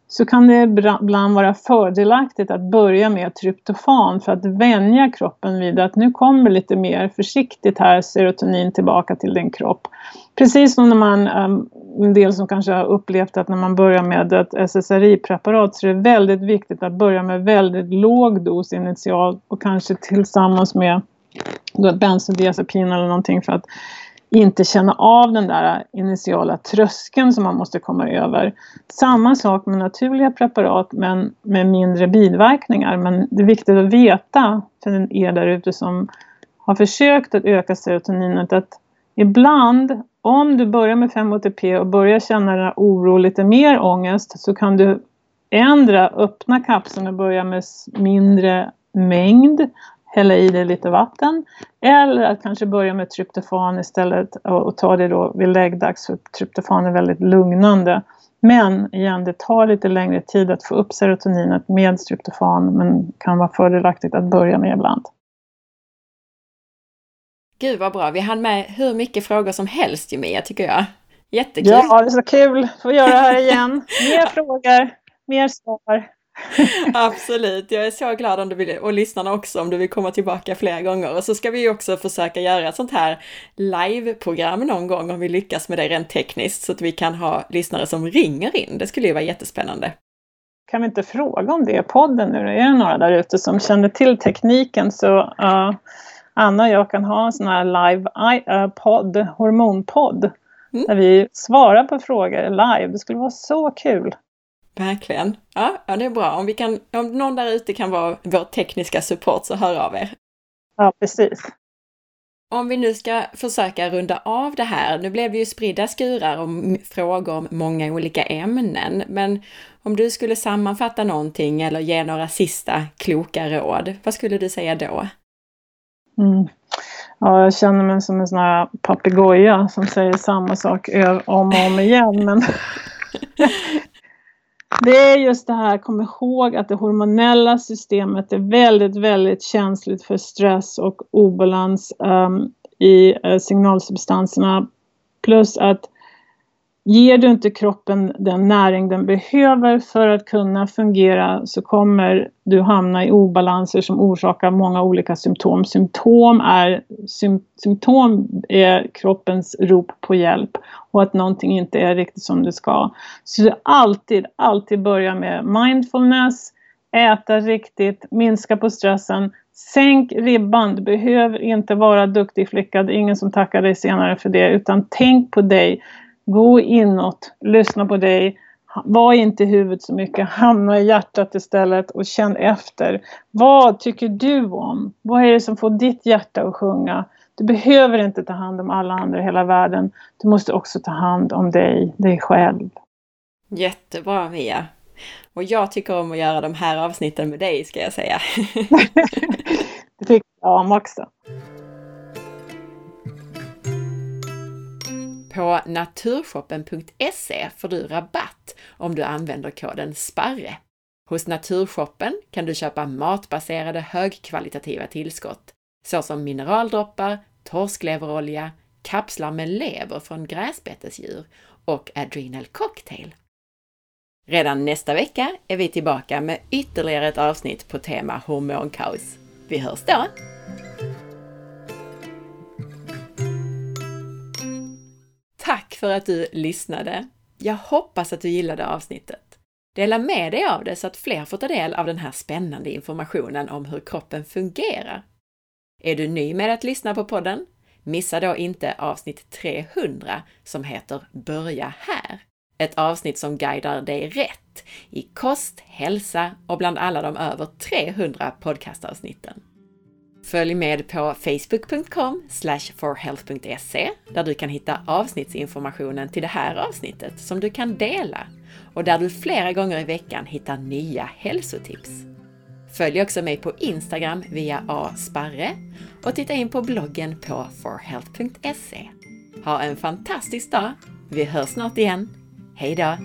så kan det ibland vara fördelaktigt att börja med tryptofan för att vänja kroppen vid att nu kommer lite mer försiktigt här serotonin tillbaka till din kropp. Precis som när man, um, en del som kanske har upplevt att när man börjar med ett SSRI-preparat så är det väldigt viktigt att börja med väldigt låg dos initialt och kanske tillsammans med bensodiazepin eller någonting för att inte känna av den där initiala tröskeln som man måste komma över. Samma sak med naturliga preparat men med mindre biverkningar. Men det är viktigt att veta för er där ute som har försökt att öka serotoninet att ibland om du börjar med 5-HTP och börjar känna den här oro, lite mer ångest så kan du ändra, öppna kapseln och börja med mindre mängd hälla i dig lite vatten. Eller att kanske börja med tryptofan istället och, ta det då vid läggdags för tryptofan är väldigt lugnande. Men igen, det tar lite längre tid att få upp serotoninet med tryptofan men kan vara fördelaktigt att börja med ibland. Gud vad bra, vi hann med hur mycket frågor som helst ju Mia, tycker jag. Jättekul! Ja, det är så kul att få göra det här igen. Mer frågor, mer svar. Absolut, jag är så glad om du vill, och lyssnarna också, om du vill komma tillbaka flera gånger. Och så ska vi också försöka göra ett sånt här live-program någon gång om vi lyckas med det rent tekniskt, så att vi kan ha lyssnare som ringer in. Det skulle ju vara jättespännande. Kan vi inte fråga om det i podden nu? Är det några där ute som känner till tekniken så uh, Anna och jag kan ha en sån här live-podd, uh, hormonpodd, mm. där vi svarar på frågor live. Det skulle vara så kul! Verkligen. Ja, ja, det är bra. Om, vi kan, om någon där ute kan vara vår tekniska support så hör av er. Ja, precis. Om vi nu ska försöka runda av det här, nu blev det ju spridda skurar och frågor om många olika ämnen, men om du skulle sammanfatta någonting eller ge några sista kloka råd, vad skulle du säga då? Mm. Ja, jag känner mig som en sån här papegoja som säger samma sak om och om igen, men Det är just det här, kom ihåg att det hormonella systemet är väldigt, väldigt känsligt för stress och obalans um, i uh, signalsubstanserna. Plus att Ger du inte kroppen den näring den behöver för att kunna fungera så kommer du hamna i obalanser som orsakar många olika symptom. Symptom är, symptom är kroppens rop på hjälp och att någonting inte är riktigt som det ska. Så du alltid, alltid börja med mindfulness, äta riktigt, minska på stressen, Sänk ribban, du behöver inte vara duktig flicka, det är ingen som tackar dig senare för det, utan tänk på dig. Gå inåt, lyssna på dig. Var inte i huvudet så mycket, hamna i hjärtat istället och känn efter. Vad tycker du om? Vad är det som får ditt hjärta att sjunga? Du behöver inte ta hand om alla andra i hela världen. Du måste också ta hand om dig, dig själv. Jättebra Mia! Och jag tycker om att göra de här avsnitten med dig ska jag säga. det tycker jag om också. På naturshoppen.se får du rabatt om du använder koden SPARRE. Hos Naturshoppen kan du köpa matbaserade högkvalitativa tillskott såsom mineraldroppar, torskleverolja, kapslar med lever från gräsbetesdjur och Adrenal Cocktail. Redan nästa vecka är vi tillbaka med ytterligare ett avsnitt på tema hormonkaos. Vi hörs då! Tack för att du lyssnade! Jag hoppas att du gillade avsnittet. Dela med dig av det så att fler får ta del av den här spännande informationen om hur kroppen fungerar. Är du ny med att lyssna på podden? Missa då inte avsnitt 300 som heter Börja här! Ett avsnitt som guidar dig rätt i kost, hälsa och bland alla de över 300 podcastavsnitten. Följ med på facebook.com forhealth.se där du kan hitta avsnittsinformationen till det här avsnittet som du kan dela och där du flera gånger i veckan hittar nya hälsotips. Följ också mig på Instagram via asparre och titta in på bloggen på forhealth.se. Ha en fantastisk dag! Vi hörs snart igen. Hej då!